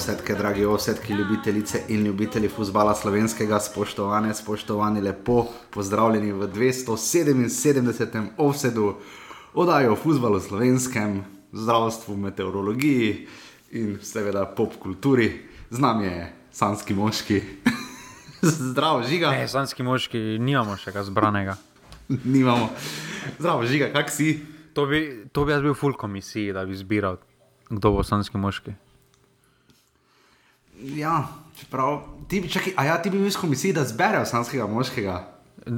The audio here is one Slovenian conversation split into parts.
Osetke, dragi osetki, ljubitelice in ljubitelji futbola slovenskega, spoštovane, spoštovani, lepo pozdravljeni v 277. offsetu, oddajo o futbalu slovenskem, zdravstvu, meteorologiji in seveda pop kulturi. Z nami je sanski moški. Zdravo, žiga. Ne, sanski moški, nimamo še kaj zbranega. Nimamo. Zdravo, žiga, kak si? To bi, to bi jaz bil full komisiji, da bi zbiral, kdo bo sanski moški. Ja, čeprav ti, čakaj, a ja, ti bi bil iz komisije, da zberejo sanskega moškega.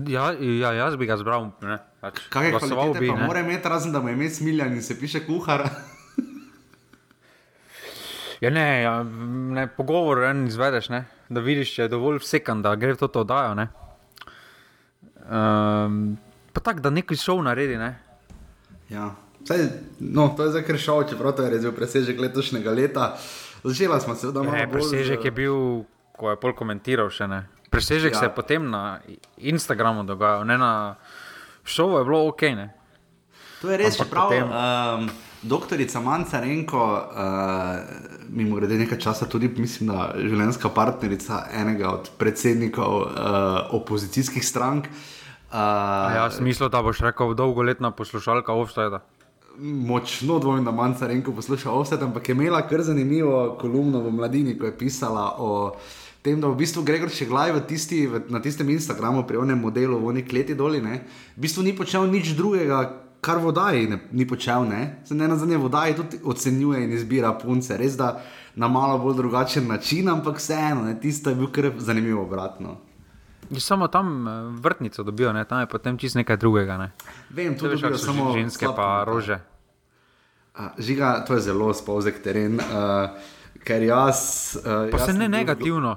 Ja, ja, jaz bi ga zbral. Ne, pač, Kaj je glasoval bi, ne. mora imeti razen, da mu je ime smiljan in se piše kuhar. Ja, ne, ja, ne, pogovor en izvedeš, ne, da vidiš, če je dovolj vsekan, da gre v to oddajo. ne. Um, pa tako, da neki šov naredi. Ne. Ja. Saj, no, to je zdaj kar šel, čeprav to je res bil presežek letošnjega leta. Začela smo se, da imamo presežek je bil, ko je pol komentiral še ne. Presežek Ja. se je potem na Instagramu dogajal, ne na šovu je bilo ok. Ne. To je res, Ampak čeprav potem- um, doktorica Mancarenko, uh, mimo grede nekaj časa tudi, mislim, da življenjska partnerica enega od predsednikov uh, opozicijskih strank. A Uh, Ja, smisel, da boš rekel dolgoletna poslušalka Offside. Močno dvomim, da Mancarenko posluša vse, ampak je imela kar zanimivo kolumno v Mladini, ko je pisala o tem, da v bistvu Gregor Čeglaj v tisti, v, na tistem Instagramu pri onem modelu v oni kleti doli, ne, v bistvu ni počel nič drugega. Kar vodaji ne, ni počel, ne, se ne na zadnje vodaji tudi ocenjuje in izbira punce, res da na malo bolj drugačen način, ampak vseeno, ne, tisto je bil kar zanimivo obratno. Samo tam eh, vrtnico dobijo, ne? tam je potem čist nekaj drugega. Ne? Vem, To tudi kako so samo ženske, pa rože. A, Žiga, to je zelo spolzek teren, uh, ker jaz. Uh, Pa jaz se ne negativno.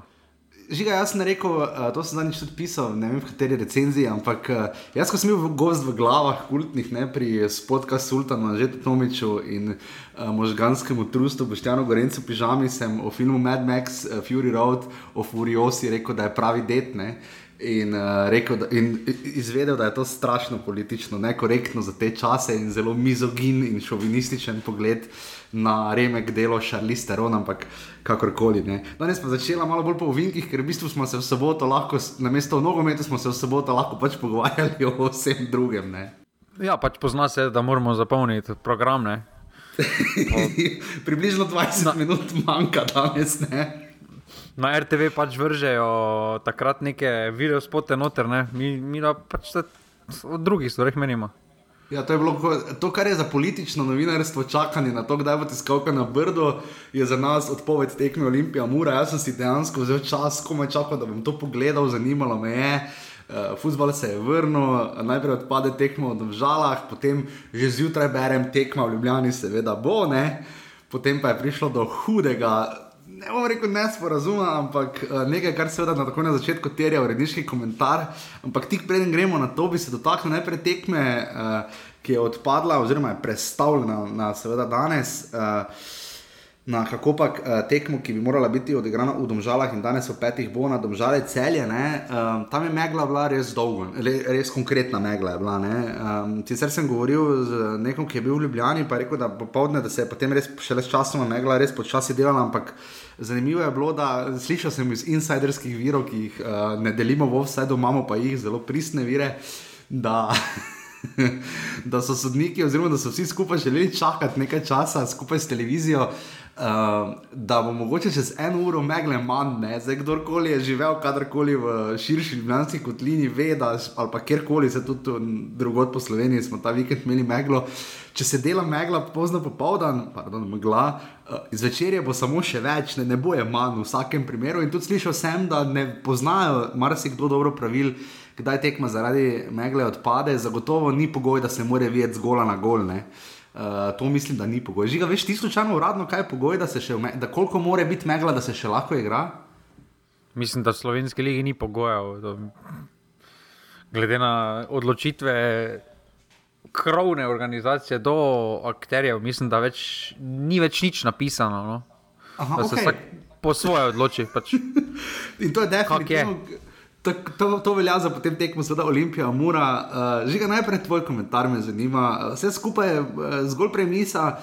Žiga, jaz sem rekel, uh, to sem zadnjič tudi pisal, ne vem v kateri recenziji, ampak uh, jaz, ko sem bil v gost v glavah kultnih, ne pri spodka Sultana, že Tomiču in uh, možganskemu trustu Boštjanu Gorencu pižami, sem o filmu Mad Max uh, Fury Road o Furiosi rekel, da je pravi det. Ne? In, uh, rekel, da, in izvedel, da je to strašno politično, nekorektno za te čase in zelo mizogin in šovinističen pogled na remek delo Charlize Theron, ampak kakorkoli. Ne. Danes pa začela malo bolj po ovinkih, ker v bistvu smo se v soboto lahko, s- namesto o nogometu, smo se v soboto lahko pač pogovarjali o vsem drugem. Ne. Ja, pač pozna se, da moramo zapolniti program. Približno 20 Na. minut manjka danes. Ne. Na RTV pač vržejo takrat neke video spote noter, ne? mi, mi pač te, o drugih stvareh menimo. Ja, to, bilo, to, kar je za politično novinarstvo čakanje na to, kdaj bo tiskalka na Brdo, je za nas odpoved tekme Olimpija Mura. Jaz sem si dejansko vzel čas, komaj čakal, da bom to pogledal, zanimalo me je. Uh, Fusbal se je vrnil, najprej odpade tekmo v Žalah, potem že zjutraj berem tekmo v Ljubljani, seveda bo, ne? potem pa je prišlo do hudega, ne bom rekel nesporazuma, ampak eh, nekaj, kar seveda na tako na začetku terja uredniški komentar. Ampak tik preden gremo na to, bi se dotaknil najprej tekme, uh, ki je odpadla, oziroma je predstavljena na seveda danes. Uh, Na kako pa uh, tekmo, ki bi morala biti odigrana v Domžalah in danes v petih bo na Domžale celje, ne, um, tam je megla bila res dolgo, re, res konkretna megla je bila. Um, sicer sem govoril z nekom, ki je bil v Ljubljani, pa je rekel, da popovdne, da se je potem res šele s časom megla res počasi delala, ampak zanimivo je bilo, da slišal sem iz insiderskih virov, ki jih uh, ne delimo v vse, imamo pa jih zelo pristne vire, da da so sodniki, oziroma da so vsi skupaj želeli čakati nekaj časa skupaj s televizijo, uh, da bo mogoče čez eno uro megle manj. Ne? Zdaj, kdorkoli je živel kadarkoli v širši ljubljanski kotlini, ve, da ali pa kjerkoli se tudi drugod po Sloveniji smo ta vikend imeli meglo. Če se dela megla pozno popoldan, pardon, megla, uh, zvečerje bo samo še več, ne, ne bo je manj v vsakem primeru. In tudi slišal sem, da ne poznajo marsikdo dobro pravil, kdaj tekma zaradi megle odpade, zagotovo ni pogoj, da se mora videti zgola na gol. Ne. Uh, to mislim, da ni pogoj. Žiga, veš, ti slučajno uradno, kaj je pogoj, da se še, v me- da koliko mora biti megla, da se še lahko igra? Mislim, da v slovenski ligi ni pogojev. Glede na odločitve krovne organizacije do akterjev, mislim, da več, ni več nič napisano. No? Aha, Da se okej. vsak po svoje odloči. Pač. In to je definitivno. To, to, to velja za potem tekmo, seveda Olimpija, Mura. Uh, Žiga, najprej tvoj komentar me zanima. Uh, Vse skupaj je uh, zgolj premisa,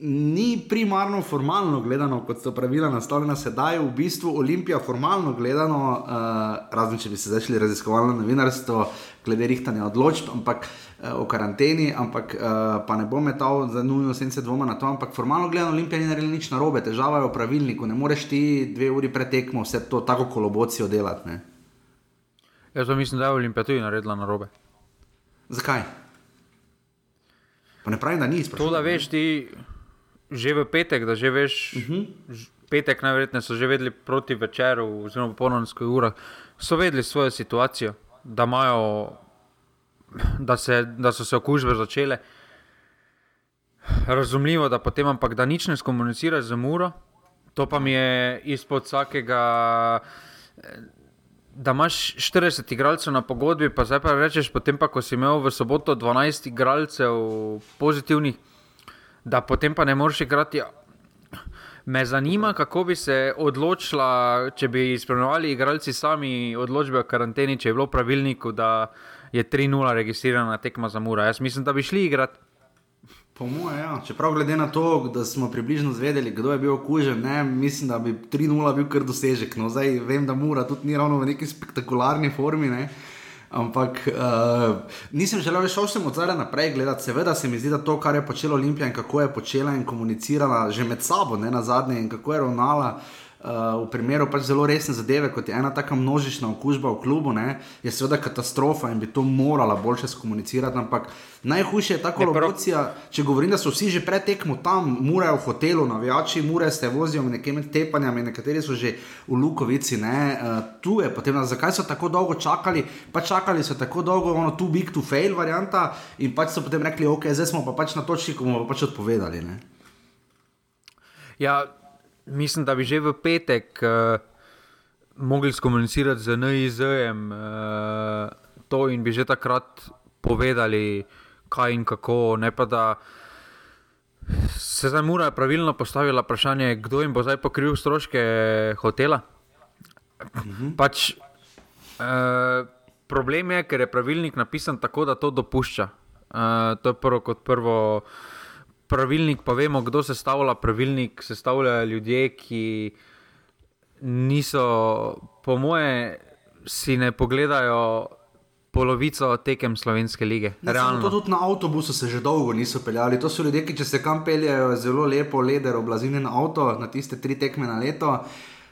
ni primarno formalno gledano, kot so pravila nastavljena sedaj, v bistvu Olimpija formalno gledano, uh, razen če bi se začeli raziskovalno novinarstvo, glede rihtanja odločb, ampak uh, o karanteni, ampak uh, pa ne bom metal za nujno sence dvoma na to, ampak formalno gledano Olimpija ni naredila nič narobe, težava je v pravilniku, ne moreš ti dve uri pretekmo vse to tako kolobocijo delati. Ne? Jaz pa mislim, da je Olimpija tudi naredila narobe. Zakaj? Pa ne pravim, da ni izprašal. To, da veš ti že v petek, da že veš, uh -huh. petek najverjetneje so že vedeli proti večeru, oziroma ponovnski ura, so vedeli svojo situacijo, da, imajo, da, se, da so se okužbe začele. Razumljivo, da potem, ampak da nič ne skomuniciraš z muro, to pa mi je izpod vsakega. Da imaš 40 igralcev na pogodbi, pa zdaj pa rečeš, potem pa, ko si imel v soboto 12 igralcev pozitivnih, da potem pa ne moreš igrati. Me zanima, kako bi se odločila, če bi izpolnjevali igralci sami odločbe o karanteni, če je bilo v pravilniku, da je 3-0 registrirana tekma za Mura. Jaz mislim, da bi šli igrati. Po mojem, ja. čeprav glede na to, da smo približno zvedeli, kdo je bil okužen, ne, mislim, da bi 3-0 bil kar dosežek. No, zdaj vem, da Mura tudi ni ravno v neki spektakularni formi. Ne. Ampak uh, nisem želel šel sem od zdaj naprej gledati. Seveda se mi zdi, da to, kar je počela Olimpija in kako je počela in komunicirala že med sabo, ne na zadnje, in kako je ravnala. Uh, v primeru pač zelo resne zadeve, kot je ena taka množična okužba v klubu, ne, je seveda katastrofa in bi to morala boljše skomunicirati. Ampak najhujše je ta kolaboracija, če govorim, da so vsi že pretekmo tam, morajo v hotelu, navijači, morajo se vozijo med nekimi tepanjami, nekateri so že v Lukovici. Ne, uh, tu je potem, da, zakaj so tako dolgo čakali, pa čakali so tako dolgo, ono tu big to fail varianta in pač so potem rekli, ok, zdaj smo pa pač na točki, ko bomo pa pač odpovedali. Ne. Ja, mislim, da bi že v petek uh, mogli skomunicirati z NIZ-jem uh, to in bi že takrat povedali, kaj in kako. Ne pa da se zdaj mora pravilno postaviti vprašanje, kdo jim bo zdaj pokril stroške hotela. Mhm. Pač, uh, problem je, ker je pravilnik napisan tako, da to dopušča. Uh, to je prvo kot prvo pravilnik, pa vemo, kdo se stavlja. Pravilnik se stavljajo ljudje, ki niso, po moje, si ne pogledajo polovico tekem slovenske lige. To tudi na avtobusu se že dolgo niso peljali. To so ljudje, ki če se kam peljajo, zelo lepo leder, oblazinen avto na tiste tri tekme na leto.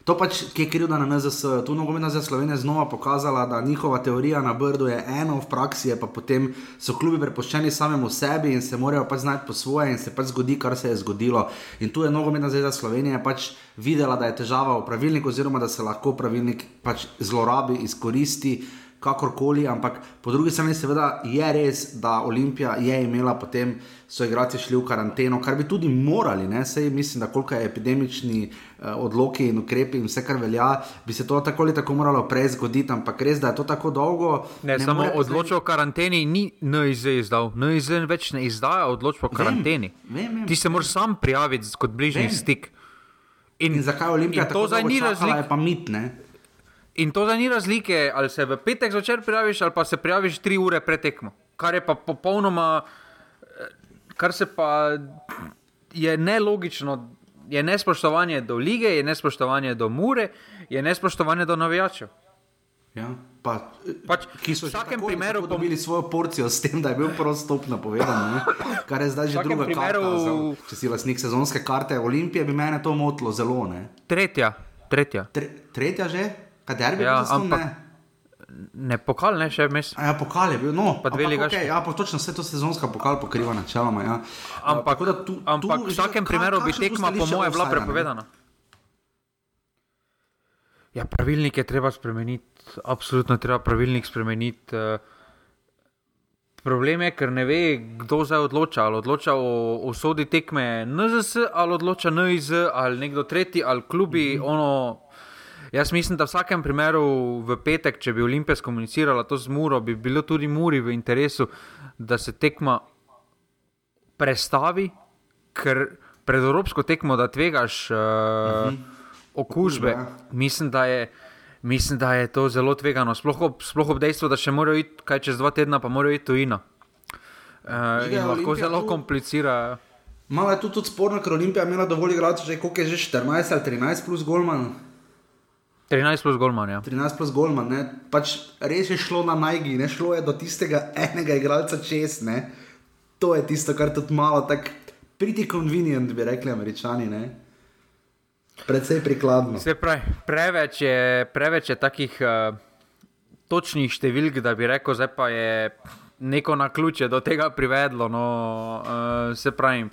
To pač, je krivda na NZS, tu nogometna za Slovenijo znova pokazala, da njihova teorija na Brdu je eno, v praksi je pa potem so klubi prepuščeni samemu sebi in se morajo pač znati po svoje in se pač zgodi, kar se je zgodilo. In tu je nogometna za Slovenijo pač videla, da je težava v pravilniku, oziroma da se lahko pravilnik pač zlorabi, izkoristi kakorkoli, ampak po drugi strani, seveda, je res, da Olimpija je imela potem, so igrači šli v karanteno, kar bi tudi morali, ne, sej mislim, da koliko je epidemični eh, odloki in ukrepi in vse, kar velja, bi se to tako ali tako moralo prej zgoditi, ampak res, da je to tako dolgo. Ne, ne samo odločil o karanteni, ni NIZ izdal, NIZ več ne izdaja odločil o karanteni. Vem, vem, vem. Ti se moraš sam prijaviti kot bližnji vem. stik. In, in zakaj Olimpija in to zdaj ni razlika? Je pa mit, ne. In to, ni razlike, ali se v petek zvečer prijaviš, ali pa se prijaviš tri ure pred tekmo. Kar je pa popolnoma, eh, kar se pa je nelogično, je nespoštovanje do lige, je nespoštovanje do mure, je nespoštovanje do navijačev. Ja, pa, pač, ki so v vsakem primeru dobili svojo porcijo s tem, da je bil prost stop napovedan, ne? kar je zdaj že druga primeru... karta. Če si lasnik sezonske karte Olimpije, bi mene to motilo zelo. Ne? Tretja, tretja. Tre, tretja že? Kater bi ja, bil ampak, ne? Pokal ne, še vmes. Ja, pokal je bil, no, pa dve lige. Okay, ja, pa točno vse to sezonska pokal pokriva načeloma. Ja. Ampak, uh, tu, ampak tu, v vsakem kaj, primeru bi tekma, po mojem, bila prepovedana. Ja, pravilnik je treba spremeniti, absolutno je treba pravilnik spremeniti. Problem je, ker ne ve, kdo zdaj odloča. Ali odloča o usodi tekme NZS, ali odloča NIZ, ali nekdo tretji, ali klubi. Mm -hmm. Jaz mislim, da v vsakem primeru v petek, če bi Olimpija komunicirala to z Muro, bi bilo tudi Muri v interesu, da se tekma prestavi, ker pred Evropsko tekmo, da tvegaš uh, uh -huh. okužbe. Uh -huh. mislim, mislim, da je to zelo tvegano. Sploh ob, sploh ob dejstvu, da še morajo iti, kaj čez dva tedna, pa morajo iti tujino. Uh, in lahko zelo komplicirajo. Malo je tu tudi sporno, ker Olimpija je imela dovolj igralcev, že koliko je že 14 ali 13 plus Golman. 13 plus Golman, ja. 13 plus Golman, ne. Pač res je šlo na najgi, ne šlo je do tistega enega igralca čez, ne. To je tisto, kar tudi malo tako pretty convenient, bi rekli američani, ne. Predvsej prikladno. Se pravi, preveč je, preveč je takih uh, točnih številk, da bi rekel, zdaj pa je neko na ključe do tega privedlo. No, uh, se pravi,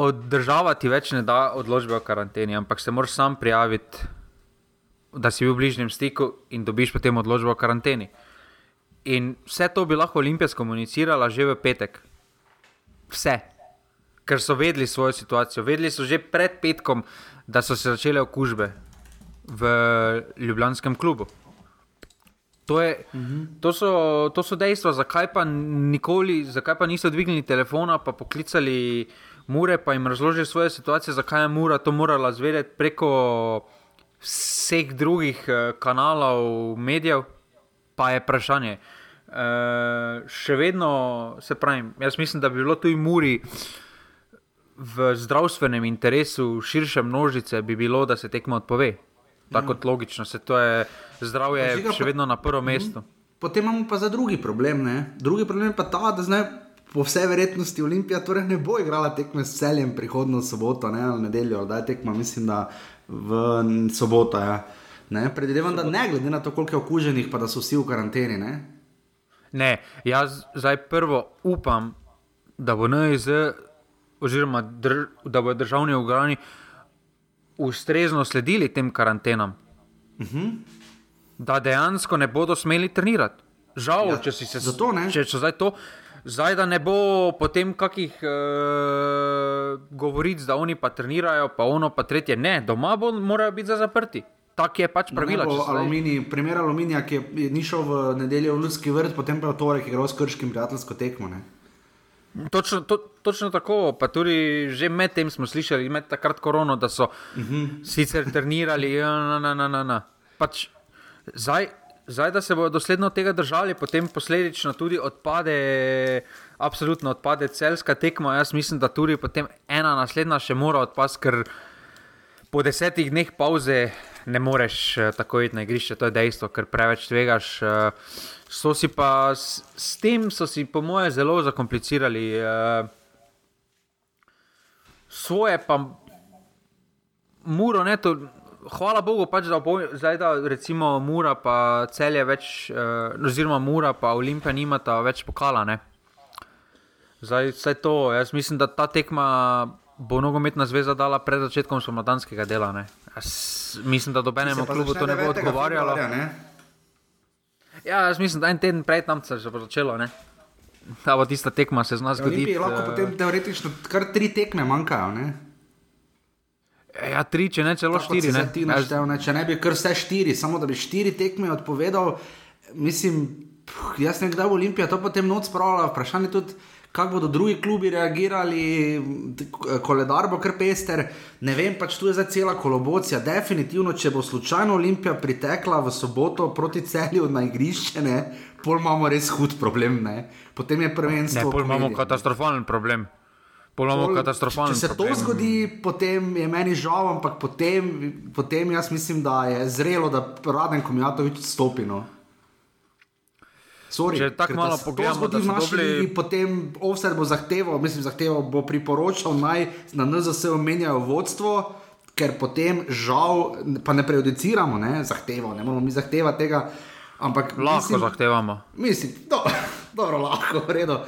od država ti več ne da odločbe o karanteni, ampak se moraš sam prijaviti, da si bil v bližnjem stiku in dobiš potem odločbo o karanteni. In vse to bi lahko Olimpija skomunicirala že v petek. Vse. Ker so vedeli svojo situacijo, vedeli so že pred petkom, da so se začele okužbe v Ljubljanskem klubu. To, je, to, so, to so dejstva, zakaj pa, nikoli, zakaj pa niso dvignili telefona, pa poklicali Mure, pa jim razložili svojo situacijo, zakaj je Mura to morala zvedeti preko vseh drugih eh, kanalov, medijev, pa je vprašanje. E, še vedno se pravim, jaz mislim, da bi bilo tu in Muri v zdravstvenem interesu širše množice, bi bilo, da se tekmo odpove. Tako kot logično, se to je zdravje Ja, Žiga, še vedno na prvem mestu. Potem imamo pa za drugi problem. Ne? Drugi problem je pa ta, da zdaj po vsej verjetnosti Olimpija torej ne bo igrala tekme s celjem prihodno soboto ne? ali nedeljo, da je tekma, mislim, da v soboto. Ja. Ne, predvidevam, da ne glede na to, koliko je okuženih, pa da so vsi v karanteni. Ne? Ne, jaz zdaj prvo upam, da bo NIZ, oziroma dr, da bodo državni organi ustrezno sledili tem karantenam. Uh Mhm. -huh. Da dejansko ne bodo smeli trenirati. Žal, Ja, če si se zato ne. Če so zdaj to. Zdaj, da ne bo potem kakih e, govoric, da oni pa trenirajo, pa ono pa tretje. Ne, doma bo, morajo biti za zaprti. Tak je pač pravila. Ne če se Aluminij, primer aluminija, ki je, je ni šel v nedeljo v Ljudski vrt, potem pa je v torek igral s krškim prijateljsko tekmo. Ne? Točno, to, točno tako, pa tudi že med tem smo slišali, med takrat korono, da so uh -huh. sicer trenirali, na, na, na, na. Pač, zdaj, zdaj, da se bodo dosledno tega držali, potem posledično tudi odpade, absolutno odpade celska tekma. Jaz mislim, da tudi potem ena naslednja še mora odpasti, ker po desetih dneh pauze ne moreš eh, tako iti na igrišče, to je dejstvo, ker preveč tvegaš. eh, So si pa s, s tem, so si po moje zelo zakomplicirali. eh, Svoje pa muro, ne, to, hvala Bogu, pač, da, bo, zdaj, da recimo Mura pa celje več, eh, oziroma Mura pa Olimpija nimata več pokala. Ne. Zdaj, vse to, jaz mislim, da ta tekma bo nogometna zveza dala pred začetkom spomladanskega dela. Ne. Jaz mislim, da dobenemu klubu to ne bo 9. odgovarjalo. februarja? Ja, jaz mislim, da en teden prej tam se bo začelo. Ne? Ta bo tista tekma se z nas zgodi. Olimpiji lahko potem teoretično kar tri tekme manjkajo. Ne? Ja, tri, če ne celo Tako štiri. Ne? ti naštel, ne? Če ne bi kar vse štiri, samo da bi štiri tekme odpovedal, mislim, puh, jaz ne vem, kdaj bo Olimpija to potem noč spravila. Vprašanje je tudi, kako bodo drugi klubi reagirali, koledar bo kar pester. Ne vem, pač tu je zdaj cela kolobocija. Definitivno, če bo slučajno Olimpija pritekla v soboto proti celju na igrišče, ne, pol imamo res hud problem. Ne. Potem je Ne, prvenstvo. pol imamo katastrofalen problem. Pol imamo Pol, katastrofalen Če se problem. to zgodi, potem je meni žal, ampak potem, potem jaz mislim, da je zrelo, da Raden Komjatovič stopi. No. Sorry, Če tako malo pogledamo, da so naši dobili- ligi, potem offset bo zahteval, mislim, zahteval bo priporočal naj na NZS omenjajo vodstvo, ker potem žal, pa ne prejudiciramo, ne, zahtevo, ne moramo mi zahtevati tega. Ampak Lahko mislim, zahtevamo. Mislim, do, dobro, lahko, v redu.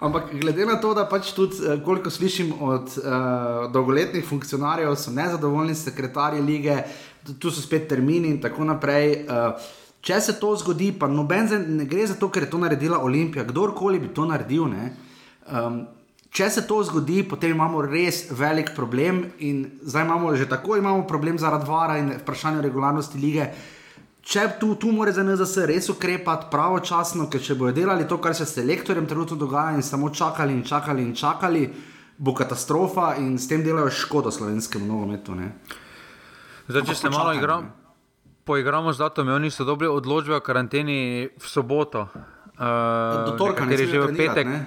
Ampak glede na to, da pač tudi, eh, koliko slišim od uh, dolgoletnih funkcionarjev, so nezadovoljni sekretarji lige, tu- so spet termini in tako naprej. Uh, če se to zgodi, pa noben ne gre za to, ker je to naredila Olimpija, kdorkoli bi to naredil. Ne, um, Če se to zgodi, potem imamo res velik problem, in zdaj imamo že tako imamo problem zaradi vara in vprašanja regularnosti lige. Če tu, tu mora za NZS res ukrepati pravočasno, ker če bodo delali to, kar se s selektorjem trenutno dogaja, in samo čakali in čakali in čakali, bo katastrofa in s tem delajo škodo slovenskemu nogometu. ne. Zdaj, če se malo počakajmo, igram, ne. poigramo z datumi, oni so dobili odločbe o karanteni v soboto. Uh, Do torka ne nekateri že v petek. ne?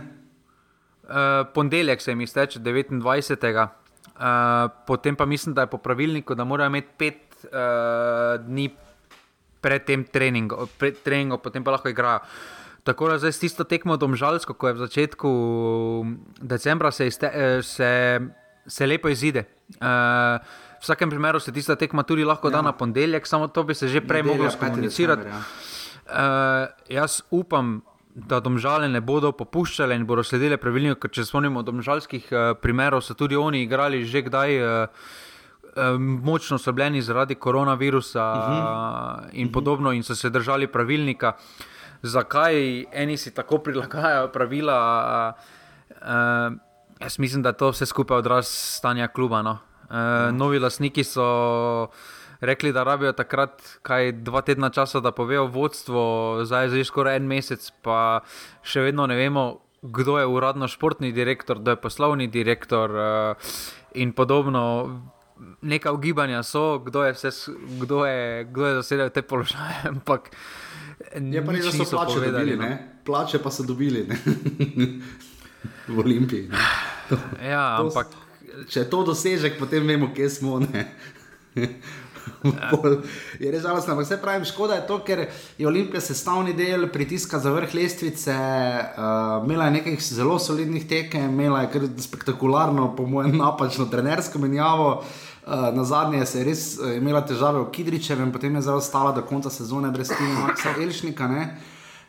Uh, ponedeljek se jim izteče 29. Uh, potem pa mislim, da je po pravilniku, da morajo imeti pet uh, dni pred tem treningom, pred treningom, potem pa lahko igrajo. Tako da zdaj s tisto tekmo domžalsko, ko je v začetku decembra, se, izte, se, se lepo izide. Uh, v vsakem primeru se tista tekma tudi lahko ja. da na ponedeljek, samo to bi se že prej moglo skomunicirati. Ja. Uh, jaz upam, da domžale ne bodo popuščale in bodo sledile pravilniku, ker če spomnimo domžalskih uh, primerov, so tudi oni igrali že kdaj. Uh, Močno so bili zaradi koronavirusa uh mhm. -huh. in podobno, in so se držali pravilnika. Zakaj eni si tako prilagajajo pravila? Uh, jaz mislim, da to vse skupaj odraz stanja kluba. No. Uh, novi lastniki so rekli, da rabijo takrat kaj dva tedna časa, da povejo vodstvo, zdaj je že skoraj en mesec, pa še vedno ne vemo, kdo je uradno športni direktor, kdo je poslovni direktor uh, in podobno. Neka ugibanja so, kdo je, vse, kdo je, kdo je zasedel te položaje. Ampak je pa res, da so plače povedali, dobili. No. Plače pa so dobili v Olimpiji. Ja, to, ampak. Če je to dosežek, potem vemo, kje smo. je res žalostno, ampak vse pravim, škoda je to, ker je Olimpija sestavni del pritiska za vrh lestvice. Uh, imela je nekaj zelo solidnih tekem, imela je kar spektakularno, po mojem, napačno trenersko menjavo. Uh, na zadnje se je res uh, imela težave v Kidričevem, potem je zelo ostala do konca sezone brez Tina Maxa Elšnika. Ne?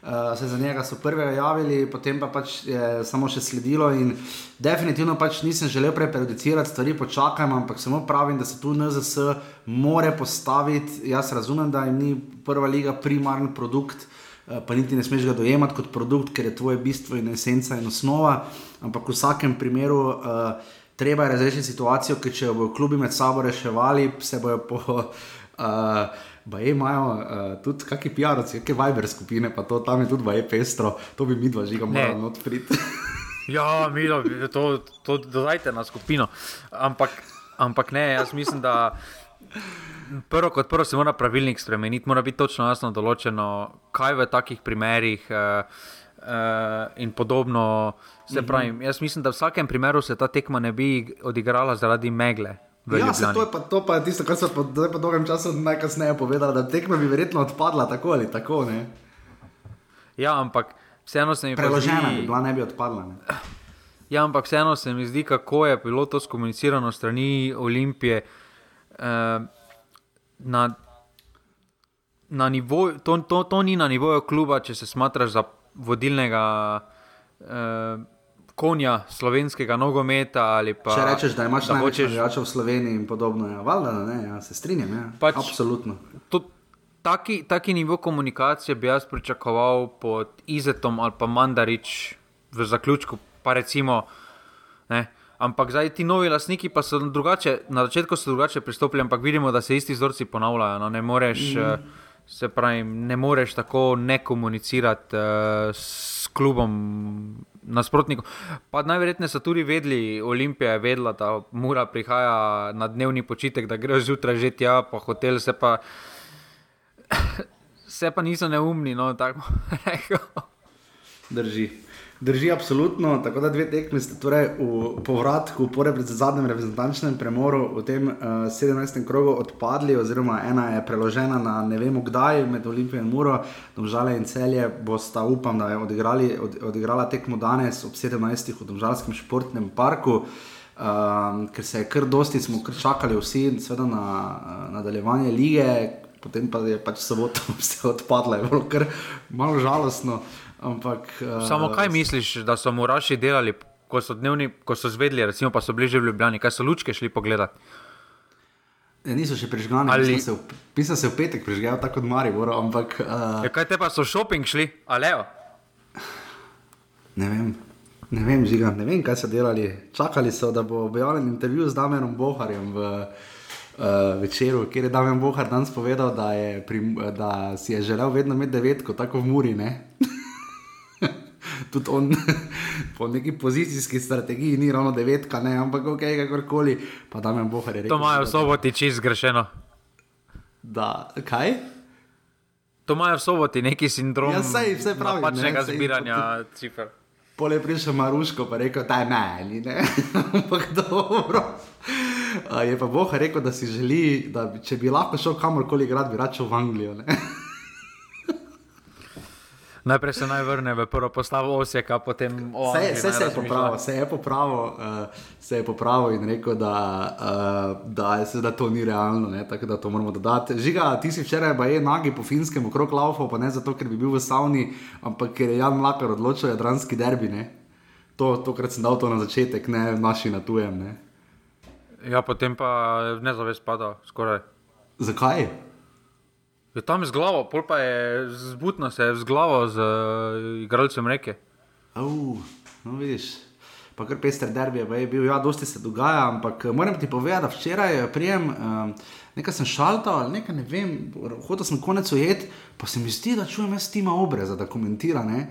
Uh, se za njega so prve javili, potem pa pač je samo še sledilo. In definitivno pač nisem želel prejudicirati stvari, počakajmo, ampak samo pravim, da se tu NZS more postaviti. Jaz razumem, da jim ni prva liga primarni produkt, uh, pa niti ne smeš ga dojemati kot produkt, ker je tvoje bistvo in esenca in osnova. Ampak v vsakem primeru. Uh, Treba je razrešiti situacijo, ker če bodo klubi med sabo reševali, se bojo po uh, Ba imajo uh, tudi kakšne PR-ovce, kakšne Viber skupine, pa to tam je tudi vaje pestro, to bi mi dva žiga morali odpriti. ja, mi to, to dodajte na skupino. Ampak, ampak ne, jaz mislim, da prvo kot prvo se mora pravilnik spremeniti, mora biti točno jasno določeno, kaj v takih primerih uh, in podobno. Se mhm. pravi, jaz mislim, da v vsakem primeru se ta tekma ne bi odigrala zaradi megle. Ja, se, to, je pa, to pa je tisto, kar so po, po dolgem času najkasneje povedali, da tekma bi verjetno odpadla tako ali tako. Ne? Ja, ampak vseeno se mi zdi, da bi bila ne bi odpadla. Ne? Ja, ampak vseeno se mi zdi, kako je bilo to skomunicirano strani Olimpije. Eh, na, na nivoju, to, to, to ni na nivoju kluba, če se smatraš za vodilnega. Eh, konja slovenskega nogometa. Pa, Če rečeš, da imaš največ hočeš... v Sloveniji in podobno, ja, valjda, ne, ja, se strinjam. Ja. Pač, Absolutno. To, taki, taki nivo komunikacije bi jaz pričakoval pod Izetom ali pa Mandarič v zaključku. Recimo, ampak zdaj ti novi lastniki pa so drugače, na začetku so drugače pristopili, ampak vidimo, da se isti vzorci ponavljajo. No, ne moreš. Mm. Se pravi, ne moreš tako ne komunicirati uh, s klubom nasprotnikov. Pa najverjetneje so tudi vedeli, Olimpija je vedela, da mora prihajati na dnevni počitek, da grejo zjutraj že tja, pa hotel se pa. Se pa niso neumni, no tako rekel. Drži. Drži, absolutno. Tako da dve tekmi ste torej v povratku, po zadnjem reprezentančnem premoru v tem uh, eh, 17. krogu odpadli, oziroma ena je preložena na ne vemo kdaj med Olimpijo in Muro, Domžale in celje. Bosta, upam, da je odigrali, od, odigrala tekmo danes ob 17. v Domžalskem športnem parku. Um, ker se je kar dosti, smo kar čakali vsi, seveda na uh, nadaljevanje lige, potem pa je pač soboto vse odpadlo, je bilo kar malo žalostno. Ampak, uh, Samo kaj misliš, da so moraši delali, ko so, dnevni, ko so zvedeli, recimo, pa so bili že v Ljubljani, kaj so lučke šli pogledat? Ja, niso še prižgani, ali se v, se v petek prižgajo tako kot Mari. Ampak, uh, ja, kaj te pa so šoping šli, ali jo? Ne vem. Ne vem, žiga, ne vem, kaj so delali. Čakali so, da bo objavljen intervju z Damenom Boharjem v uh, večeru, kjer je Damen Bohar danes povedal, da, je, da si je želel vedno imeti devetko, tako v Muri. tudi on po neki pozicijski strategiji ni ravno devetka, ne, ampak ok, kakorkoli, pa da me bohare reče. To imajo v soboti čist zgrešeno. Da, kaj? To imajo v soboti neki sindrom. Ja, sej, vse pravi. Pačnega zbiranja cifr. Pole prišel Maruško, pa rekel, da je meni, ne, ampak dobro. Je pa Boh rekel, da si želi, da če bi lahko šel kamorkoli igrati, bi račel v Anglijo. Najprej se naj vrne v prvo postavo Osijeka, potem vse se, se je popravil, se je popravil, uh, se je popravil in rekel, da, uh, da, se, da to ni realno, ne, tako da to moramo dodati. Žiga, ti si včeraj pa je nagi po finskem okrog laufal, pa ne zato, ker bi bil v savni, ampak ker je Jan Mlakar odločil jadranski derbi. Ne. To, tokrat sem dal to na začetek, ne naši na tujem. Ne. Ja, potem pa ne zavest pada, skoraj. Zakaj? Je tam z glavo, pol pa je zbudno se z glavo z uh, igralcem reke. Uf, no vidiš. Pa kar pester derbi je bil, ja, dosti se dogaja, ampak eh, moram ti povedati, da včeraj eh, prijem, um, nekaj sem šaltal ali nekaj ne vem, hotel sem konec ujet, pa se mi zdi, da čujem jaz tima obreza, da komentira, ne?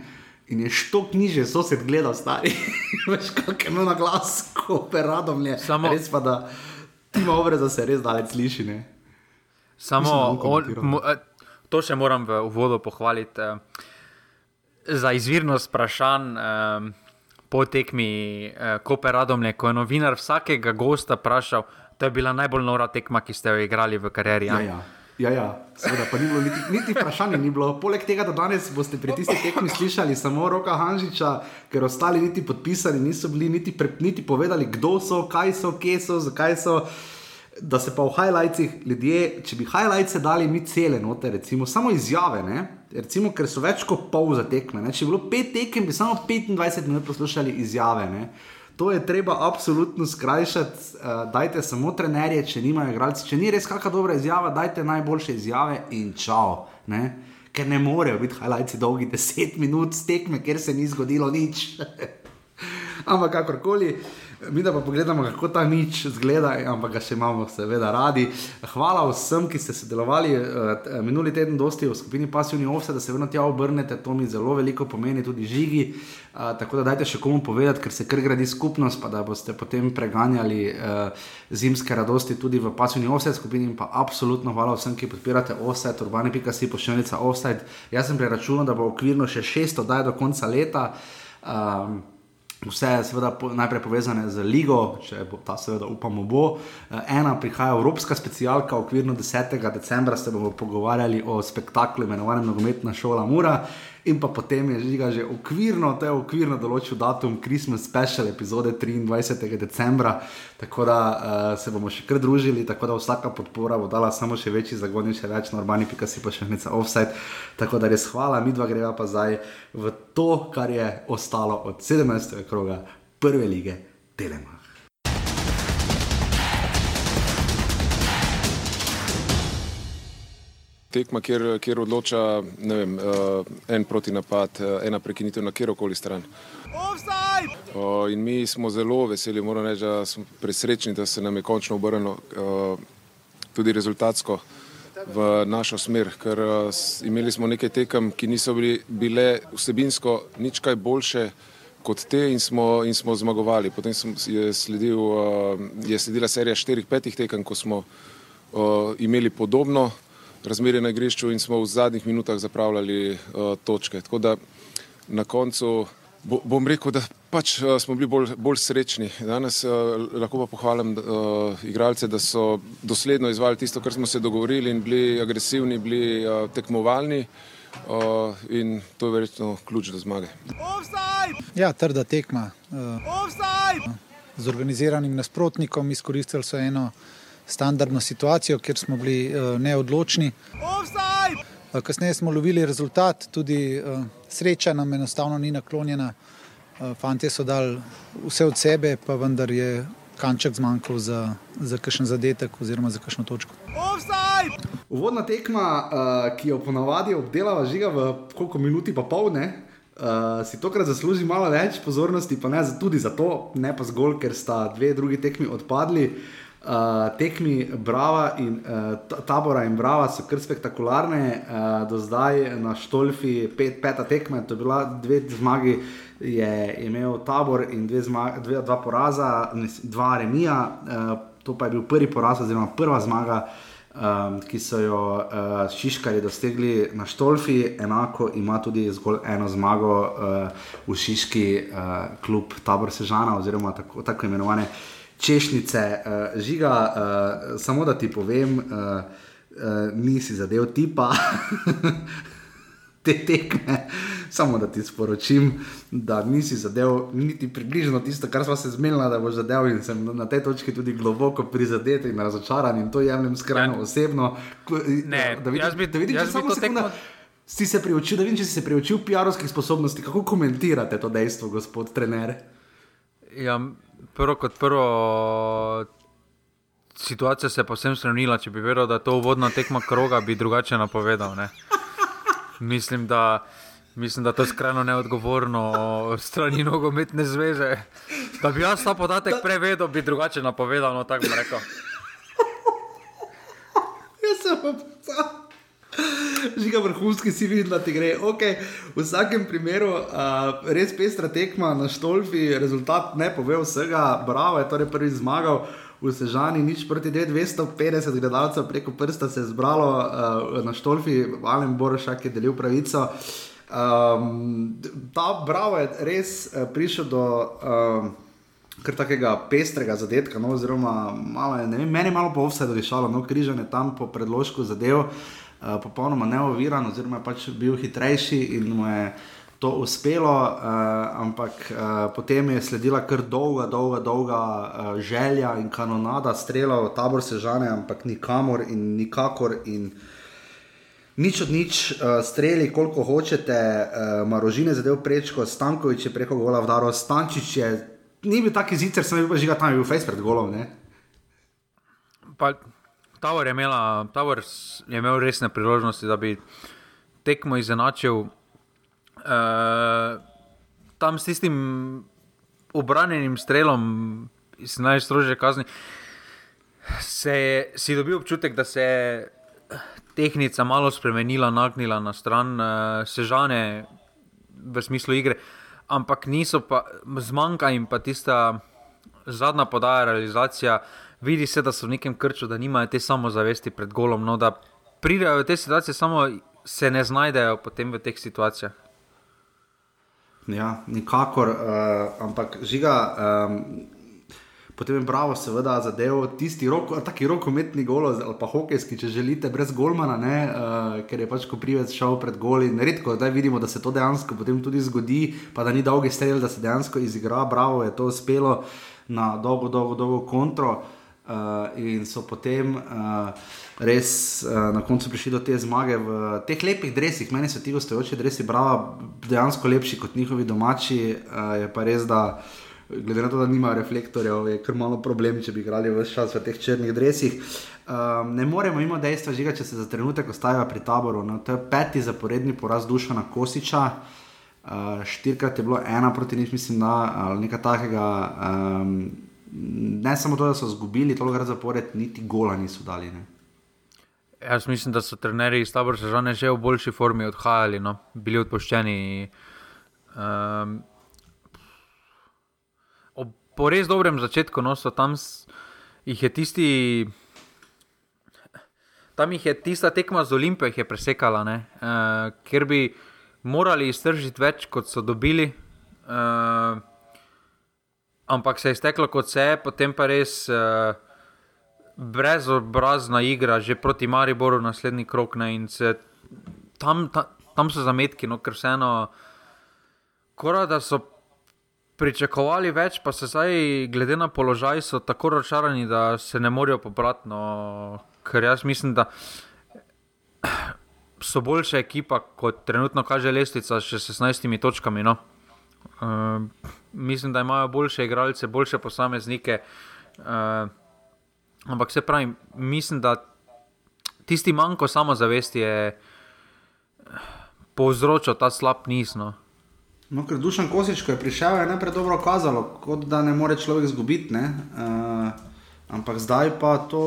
In je štok niže, sosed gledal stari, veš, kak je imel na glas, ko peradom je. Samo res pa, da tima obreza se res daleč sliši, ne? Samo on, mo, eh, to še moram v uvodu pohvaliti. Eh, za izvirnost vprašanj eh, po tekmi Koper Radomlje, ko je novinar vsakega gosta vprašal, to je bila najbolj nora tekma, ki ste jo igrali v karieri. Ja, ja. Ja, ja, seveda, pa ni bilo niti, niti vprašanja. Ni bilo. Poleg tega, da danes boste pri tistih tekmih slišali samo roka Hanžiča, ker ostali niti podpisani niso bili, niti, pre, niti povedali, kdo so, kaj so, kje so, zakaj so da se pa v highlightsih ljudje, če bi highlights dali mi cele note, recimo samo izjave, ne? recimo, ker so več kot pol za tekme. Ne? Če bi bilo pet tekem, bi samo 25 minut poslušali izjave. Ne? To je treba absolutno skrajšati. Uh, dajte samo trenerje, če nimajo igralci. Če ni res kakšna dobra izjava, dajte najboljše izjave in čau. Ne? Ker ne morejo biti highlights dolgi 10 minut tekme, ker se ni zgodilo nič. Ampak kakorkoli. Mi da pa pogledamo, kako ta nič zgleda, ampak ga še imamo, seveda, radi. Hvala vsem, ki ste sodelovali uh, minuli teden, dosti v skupini Passivni Ovse, da se vedno tja obrnete, to mi zelo veliko pomeni, tudi žigi. Uh, tako da dajte še komu povedati, ker se kar gradi skupnost, pa da boste potem preganjali uh, zimske radosti tudi v Passivni Ovse skupini. In pa absolutno hvala vsem, ki podpirate Offset, urbani.si, pošiljnica Offset. Jaz sem preračunal, da bo okvirno še 600 daj do konca leta. Um, Vse je seveda po, najprej povezane z ligo, če bo ta, seveda, upamo, bo. Eh, ena prihaja Evropska specialka, v okviru 10. decembra se bomo pogovarjali o spektaklu imenovanem Nogometna šola Mura in pa potem je žiga že okvirno, to je okvirno določil datum Christmas special epizode 23. decembra, tako da uh, se bomo še kar družili, tako da vsaka podpora bo dala samo še večji zagon in še več normani, pika si pa še nekaj offside. Tako da res hvala, mi dva greva pa zdaj v to, kar je ostalo od 17. kroga prve lige Telema. Tekma, kjer, kjer odloča vem, uh, en proti napad, uh, ena prekinitev na kjerkoli stran. In mi smo zelo veseli, moram reči, da smo presrečni, da se nam je končno obrnilo uh, tudi rezultatsko v našo smer, ker imeli smo nekaj tekem, ki niso bili, bile vsebinsko nič kaj boljše kot te in smo, in smo zmagovali. Potem je, sledil, je sledila serija štirih, petih tekem, ko smo imeli podobno razmerje na igrišču in smo v zadnjih minutah zapravljali uh, točke. Tako da na koncu bo, bom rekel, da pač uh, smo bili bolj, bolj srečni. Danes uh, lahko pa pohvalim uh, igralce, da so dosledno izvali tisto, kar smo se dogovorili in bili agresivni, bili uh, tekmovalni. Uh, in to je verjetno ključ do zmage. Ja, trda tekma. Uh, z organiziranim nasprotnikom izkoristili so eno standardno situacijo, kjer smo bili uh, neodločni. Uh, kasneje smo lovili rezultat, tudi uh, sreča nam enostavno ni naklonjena. Fantje so dali vse od sebe, pa vendar je kanček zmanjkal za, za kakšen zadetek oziroma za kakšno točko. Uvodna tekma, uh, ki jo ponavadi obdelava žiga v koliko minuti pa pol, ne? Uh, si tokrat zasluži malo več pozornosti, pa ne tudi zato, ne pa zgolj, ker sta dve drugi tekmi odpadli. Uh, Uh, tekmi Brava in uh, Tabora in Brava so kar spektakularne, uh, do zdaj na Štolfi, pet, peta tekma, to je bila dve zmagi, je imel Tabor in dve zmagi, dve, dva poraza, dva remija, uh, to pa je bil prvi poraz, oziroma prva zmaga um, ki so jo uh, Šiškari dosegli na Štolfi, enako ima tudi zgolj eno zmago uh, v Šiški uh, klub Tabor Sežana, oziroma tako, tako imenovane češnice. Uh, žiga, uh, samo da ti povem, uh, uh, nisi zadev tipa. Te tekme, samo da ti sporočim, da nisi zadev niti približno tisto, kar smo se zmenili, da boš zadev, in sem na tej točki tudi globoko prizadet in razočaran, in to jemljem skrajno ja. osebno. Ne, da vidiš, bi, da vidiš, jaz bi to tekmo. Si se priučil, da vidiš, če si se priučil PR-ovskih sposobnosti, kako komentirate to dejstvo, gospod trener? Ja, prvo kot prvo, situacija se je posebno spremenila. Če bi verjel, da je to uvodna tekma kroga, bi drugače napovedal. Ne? Mislim, da. Mislim, da to je skrajno neodgovorno strani nogometne zveze. Da bi jaz ta podatek prevedel, bi drugače napovedal, no tako bi rekel. Jaz sem pa žiga vrhunski, si videl, da ti gre. Okay. V vsakem primeru, uh, res pestra tekma na Štolfi, rezultat ne pove vsega, bravo je torej prvi zmagal. V Sežani nič proti 250 gledalcev preko prsta se je zbralo uh, na Štolfi, Alen Borošak je delil pravico. Um, ta bravo je res uh, prišel do um, kar takega pestrega zadetka, no, oziroma malo je, vem, meni malo po vse dodišalo, no, križanje tam po predložku zadev, uh, popolnoma neoviran, oziroma je pač bil hitrejši in mu je to uspelo, uh, ampak uh, potem je sledila kar dolga, dolga, dolga uh, želja in kanonada, strela v tabor sežane, ampak nikamor in nikakor. In Nič od nič, uh, streli koliko hočete, uh, marožine zadev prečko, Stankovič je preko gola vdaro, Stančič je, ni bil taki zicer, sem bil pa žiga tam, je bil face pred golom. Tavor je, imela, Tavor je imel resne priložnosti, da bi tekmo izenačil. Uh, tam s tistim obranjenim strelom iz najstrožje kazni, se je, si dobil občutek, da se je tehnika malo spremenila, nagnila na stran uh, sežane v smislu igre, ampak niso pa zmanjka in pa tista zadnja podaja, realizacija. Vidi se, da so v nekem krču, da nimajo te samozavesti pred golom, no, da pridejo v te situacije, samo se ne znajdejo potem v teh situacijah. Ja, nikakor, uh, ampak žiga. Um, Potem je bravo, seveda, zadev tisti rok, taki rokometni golo, ali pa hokejski, če želite, brez golmana, ne, uh, ker je pač ko privec šel pred goli. Redko zdaj vidimo, da se to dejansko potem tudi zgodi, pa da ni dolgi strel, da se dejansko izigra. Bravo je to uspelo na dolgo, dolgo, dolgo kontro. Uh, in so potem uh, res uh, na koncu prišli do te zmage v teh lepih drevesih. Meni so ti gostujoči drevesi, bravo, dejansko lepši kot njihovi domači. Uh, je pa res, da glede na to, da nimajo reflektorjev, je kar malo problem, če bi igrali vse čas v teh črnih drevesih. Um, ne moremo imeti dejstva, žiga, če se za trenutek ostajajo pri taboru. No, to je peti zaporedni poraz duša na Kosiča. Uh, štirikrat je bilo ena proti nič, mislim, da ali nekaj takega. Um, ne samo to, da so izgubili toliko zapored, niti gola niso dali. Ne. Jaz mislim, da so trenerji iz tabora že v boljši formi odhajali, no? bili odpuščeni. Um, po res dobrem začetku, no, so tam jih je tisti. Tam jih je tista tekma z Olimpijo presekala, uh, ker bi morali iztržiti več, kot so dobili. Uh, ampak se je izteklo kot se je, potem pa res uh, brezobrazna igra, že proti Mariboru, naslednji krok. Ne, tam, ta, tam so zametki, no, ker vseeno, kora, da so pričakovali več, pa se zdaj, glede na položaj, so tako razočarani, da se ne morejo pobrati. No, ker jaz mislim, da so boljša ekipa, kot trenutno kaže Lestica, še s 16 točkami. No. Uh, mislim, da imajo boljše igralce, boljše posameznike. Uh, ampak se pravi, mislim, da tisti manjko samozavesti je povzročil ta slab niz. No. No, ker dušan kosič, ko je prišel, je najprej dobro kazalo, kot da ne more človek izgubiti. Uh, ampak zdaj pa to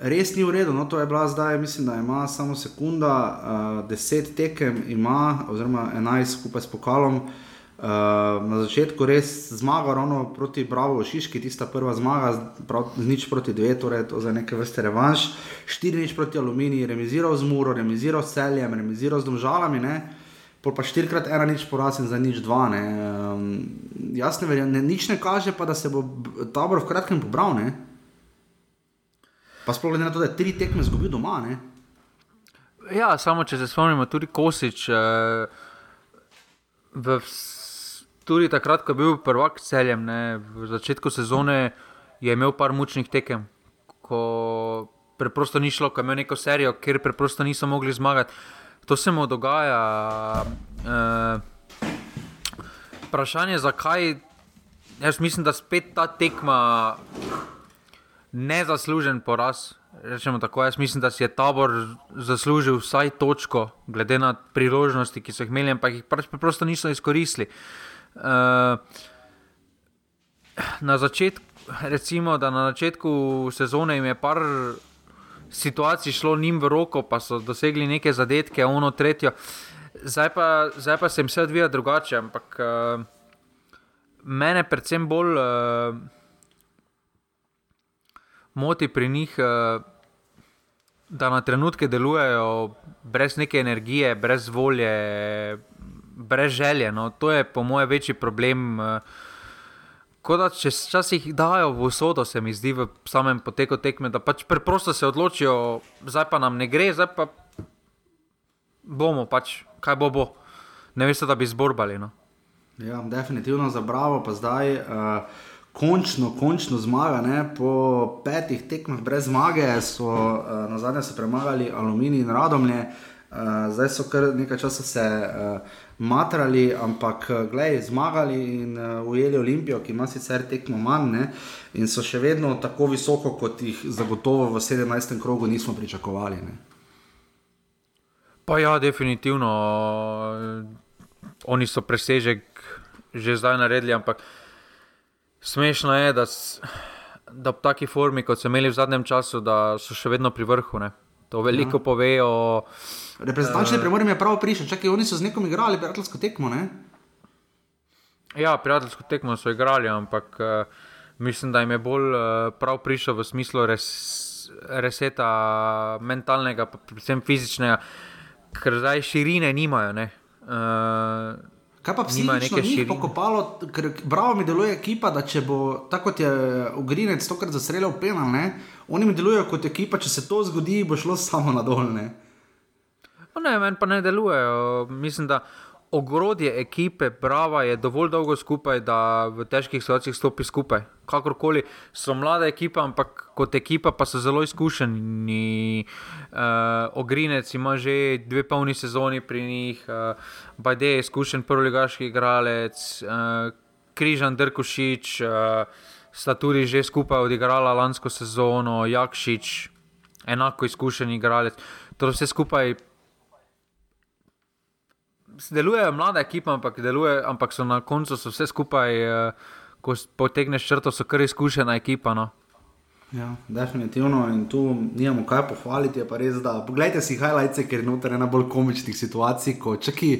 res ni v redu. No, to je bila zdaj, mislim, da ima samo sekunda, uh, deset tekem ima, oziroma enajst skupaj s pokalom. Uh, na začetku res zmaga, ravno proti Bravo Šiški, tista prva zmaga, prav, nič proti dve, torej to za neke vrste revanš, štiri nič proti Aluminiji, remiziral z Muro, remiziral s Celjem, remiziral z Domžalami, ne? pol pa štirikrat ena nič poraz in za nič dva. Ne? Um, verjam, ne, nič ne kaže pa, da se bo tabor v kratkem pobral. Ne? Pa sploh glede na to, da je tri tekme izgubil doma. Ne? Ja, samo če se spomnimo, tudi Kosič. Eh, v, tudi takrat, ko je bil prvak celjem, ne, v začetku sezone je imel par mučnih tekem, ko preprosto ni šlo, ko je imel neko serijo, ker preprosto niso mogli zmagati. To se mu dogaja. Eh, vprašanje je, zakaj. Jaz mislim, da spet ta tekma nezaslužen poraz. Rečemo tako, jaz mislim, da si je tabor zaslužil vsaj točko, glede na priložnosti, ki so jih imeli, ampak jih pač preprosto niso izkoristili. Uh, na začetku, recimo, da na začetku sezone jim je par situacij šlo njim v roko, pa so dosegli neke zadetke, ono tretjo. Zdaj pa, zdaj pa se jim vse odvija drugače, ampak uh, mene predvsem bolj. Uh, moti pri njih, eh, da na trenutke delujejo brez neke energije, brez volje, brez želje. No. To je po mojem večji problem. Eh, Ko da če včasih dajo v usodo, se mi zdi v samem poteku tekme, da pač preprosto se odločijo, zdaj pa nam ne gre, zdaj pa bomo, pač, kaj bo bo. Ne veste, da bi zborbali. No. Ja, definitivno za bravo, pa zdaj. Uh končno, končno zmaga. Ne? Po petih tekmah brez zmage so uh, na zadnje premagali Aluminij in Radomlje. Uh, zdaj so kar nekaj časa se uh, matrali, ampak gledaj, zmagali in uh, ujeli Olimpijo, ki ima sicer tekmo manj ne? in so še vedno tako visoko, kot jih zagotovo v 17. krogu nismo pričakovali. Ne? Pa ja, definitivno. Oni so presežek že zdaj naredili, ampak uh, Smešno je, da, da v taki formi, kot so imeli v zadnjem času, da so še vedno pri vrhu. Ne? To veliko ja. povejo. Reprezentančni uh, premor je prav prišel, čakaj, oni so z nekom igrali prijateljsko tekmo. Ne? Ja, prijateljsko tekmo so igrali, ampak uh, mislim, da jim je bolj uh, prav prišel v smislu res, reseta mentalnega, pa predvsem fizičnega, ker zdaj širine nimajo. Uh, Kaj pa psihično njih pokopalo, ker bravo mi deluje ekipa, da če bo tako kot je ugrinec tokrat zastreljal penal, ne? oni mi delujejo kot ekipa, če se to zgodi, bo šlo samo na dolne. Ne, meni pa ne delujejo. Mislim, da ogrodje ekipe, brava, je dovolj dolgo skupaj, da v težkih situacijah stopi skupaj. Kakorkoli so mlade ekipe, ampak kot ekipa pa so zelo izkušeni. Uh, Ogrinec ima že dve polni sezoni pri njih, uh, Bajde je izkušen prvolegaški igralec, uh, Križan Drkušič. Uh, Sta tudi že skupaj odigrala lansko sezono, Jakšič, enako izkušen igralec. To vse skupaj delujejo mlade ekipe, ampak, deluje, ampak so na koncu so vse skupaj, uh, ko potegneš črto, so kar izkušena ekipa. No. Ja, definitivno in tu nimamo kaj pohvaliti. Je pa res, da poglejte si highlights, ker je noter ena bolj komičnih situacij, ko čaki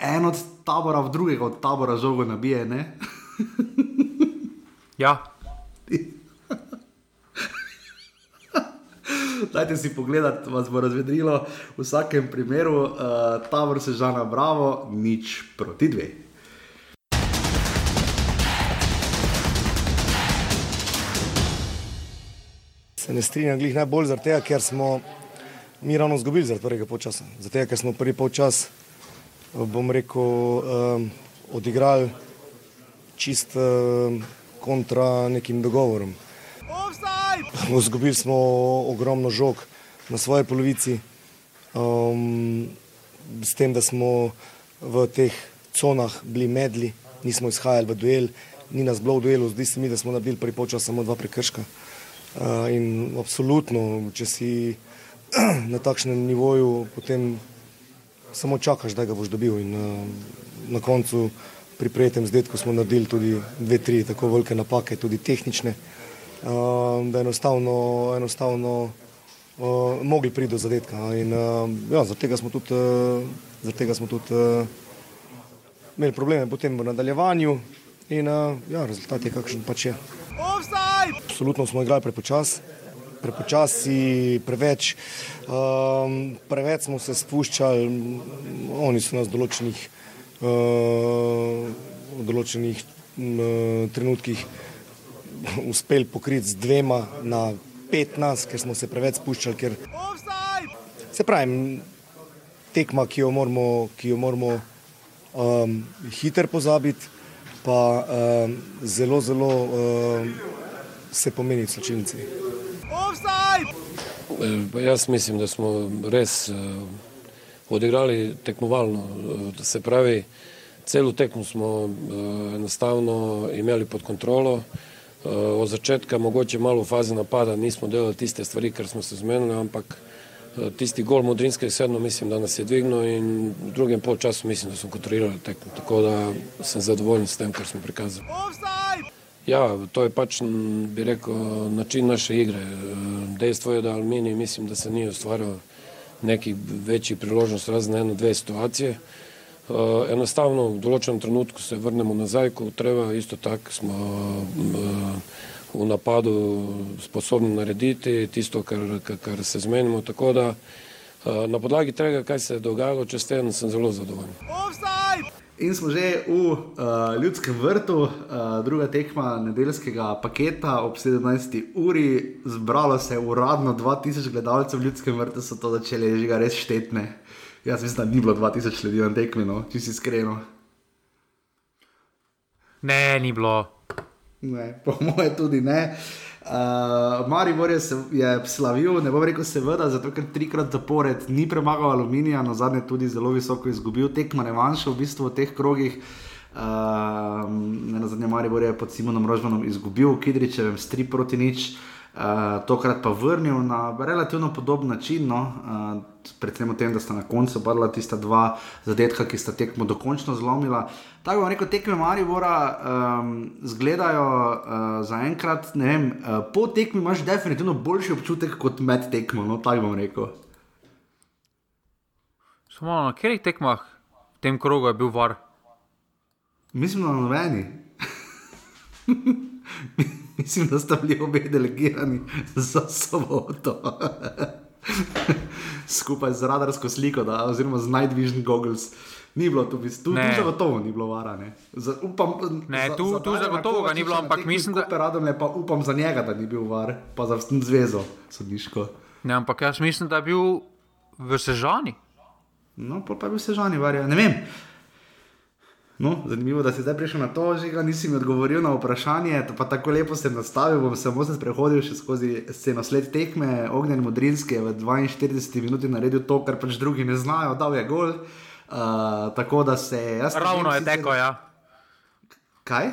en od tabora v drugega, od tabora žogo nabije. ja. Dajte si pogledati, vas bo razvedrilo. V vsakem primeru, uh, tabor se žana bravo, nič proti dve. Se ne strinjam, glih najbolj zaradi tega, ker smo mi ravno izgubili zaradi prvega počasa. Zaradi tega, ker smo prvi počas, bom rekel, um, odigrali čist um, kontra nekim dogovorom. Zgubili smo ogromno žog na svoji polovici, um, s tem, da smo v teh conah bili medli, nismo izhajali v duel, ni nas bilo v duelu, zdi se mi, da smo nabili pri počas samo dva prekrška. Uh, in absolutno, če si na takšnem nivoju, potem samo čakaš, da ga boš dobil. In uh, na koncu pri prijetem zdetku smo naredili tudi dve, tri tako velike napake, tudi tehnične. Ehm, da enostavno, enostavno uh, mogli priti do zadetka. In, uh, ja, zaradi tega smo tudi, uh, zaradi tega smo tudi uh, imeli probleme potem v nadaljevanju in uh, ja, rezultat je kakšen pač je. Absolutno smo igrali prepočasi, prepočasi, preveč, um, preveč smo se spuščali, oni so nas v določenih, uh, v določenih uh, trenutkih uspeli pokriti z dvema na 15, ker smo se preveč spuščali. Ker... Se pravi, tekma, ki jo moramo, ki jo moramo um, hitro pozabiti, pa um, zelo, zelo um, se pomeni slačilnici. Jaz mislim, da smo res uh, odigrali tekmovalno. Uh, se pravi, celo tekmo smo uh, enostavno imeli pod kontrolo. Uh, od začetka, mogoče malo v fazi napada, nismo delali tiste stvari, kar smo se zmenili, ampak uh, tisti gol Modrinske je sedno, mislim, da nas je dvignil in v drugem polčasu mislim, da smo kontrolirali tekmo. Tako da sem zadovoljen s tem, kar smo prikazali. Ja, to je pač, bi rekel, način naše igre. Dejstvo je, da Aluminij mislim, da se ni ustvaril nekih večjih priložnosti razen eno, dve situacije. Uh, enostavno v določenem trenutku se vrnemo nazaj, ko treba, isto tako smo uh, v napadu sposobni narediti tisto, kar, kar, se zmenimo. Tako da uh, na podlagi tega, kaj se je dogajalo čez teden, sem zelo zadovoljen. In smo že v uh, ljudskem vrtu, uh, druga tekma nedeljskega paketa ob 17. uri. Zbralo se je uradno 2000 gledalcev v ljudskem vrtu, so to začeli že res štetne. Jaz mislim, da ni bilo 2000 ljudi na tekmi, no, če si iskreno. Ne, ni bilo. Ne, po mojem tudi ne. Uh, Maribor je, je slavil, ne bom rekel, seveda, zato ker trikrat zapored ni premagal aluminija, na zadnje tudi zelo visoko izgubil tekmo, ne manjšo v bistvu v teh krogih. Uh, na zadnje Maribor je pod Simonom Rožmanom izgubil, Kidričevem s 3 proti nič. Uh, tokrat pa vrnil na relativno podoben način, no, uh, predvsem v tem, da sta na koncu barla tista dva zadetka, ki sta tekmo dokončno zlomila. Tako bom rekel, tekme Maribora um, zgledajo uh, zaenkrat, ne vem, uh, po tekmi imaš definitivno boljši občutek kot med tekmo, no, tako bom rekel. Samo na katerih tekmah v tem krogu je bil var? Mislim, da na noveni. Mislim, da sta bili obe delegirani za soboto. Skupaj z radarsko sliko, da, oziroma z Night Vision Goggles. Ni bilo tu, tu, tu zagotovo ni bilo varane. Za, upam, ne, za, tu, za tu zagotovo ga ni bilo, ampak mislim, da. Radom je pa upam za njega, da ni bil var, pa za zvezo sodniško. Ne, ampak jaz mislim, da je bil v Sežani. No, pa, je bil v Sežani, varja. Ne vem. No, zanimivo, da si zdaj prišel na to, že ga nisi mi odgovoril na vprašanje. Pa tako lepo sem nastavil, bom samo se sprehodil še skozi sceno sled tekme. Ognjen Modrinski je v 42 minutah naredil to, kar pač drugi ne znajo, dal je gol. Uh, tako da se je. Ravno je teko, ja. Kaj?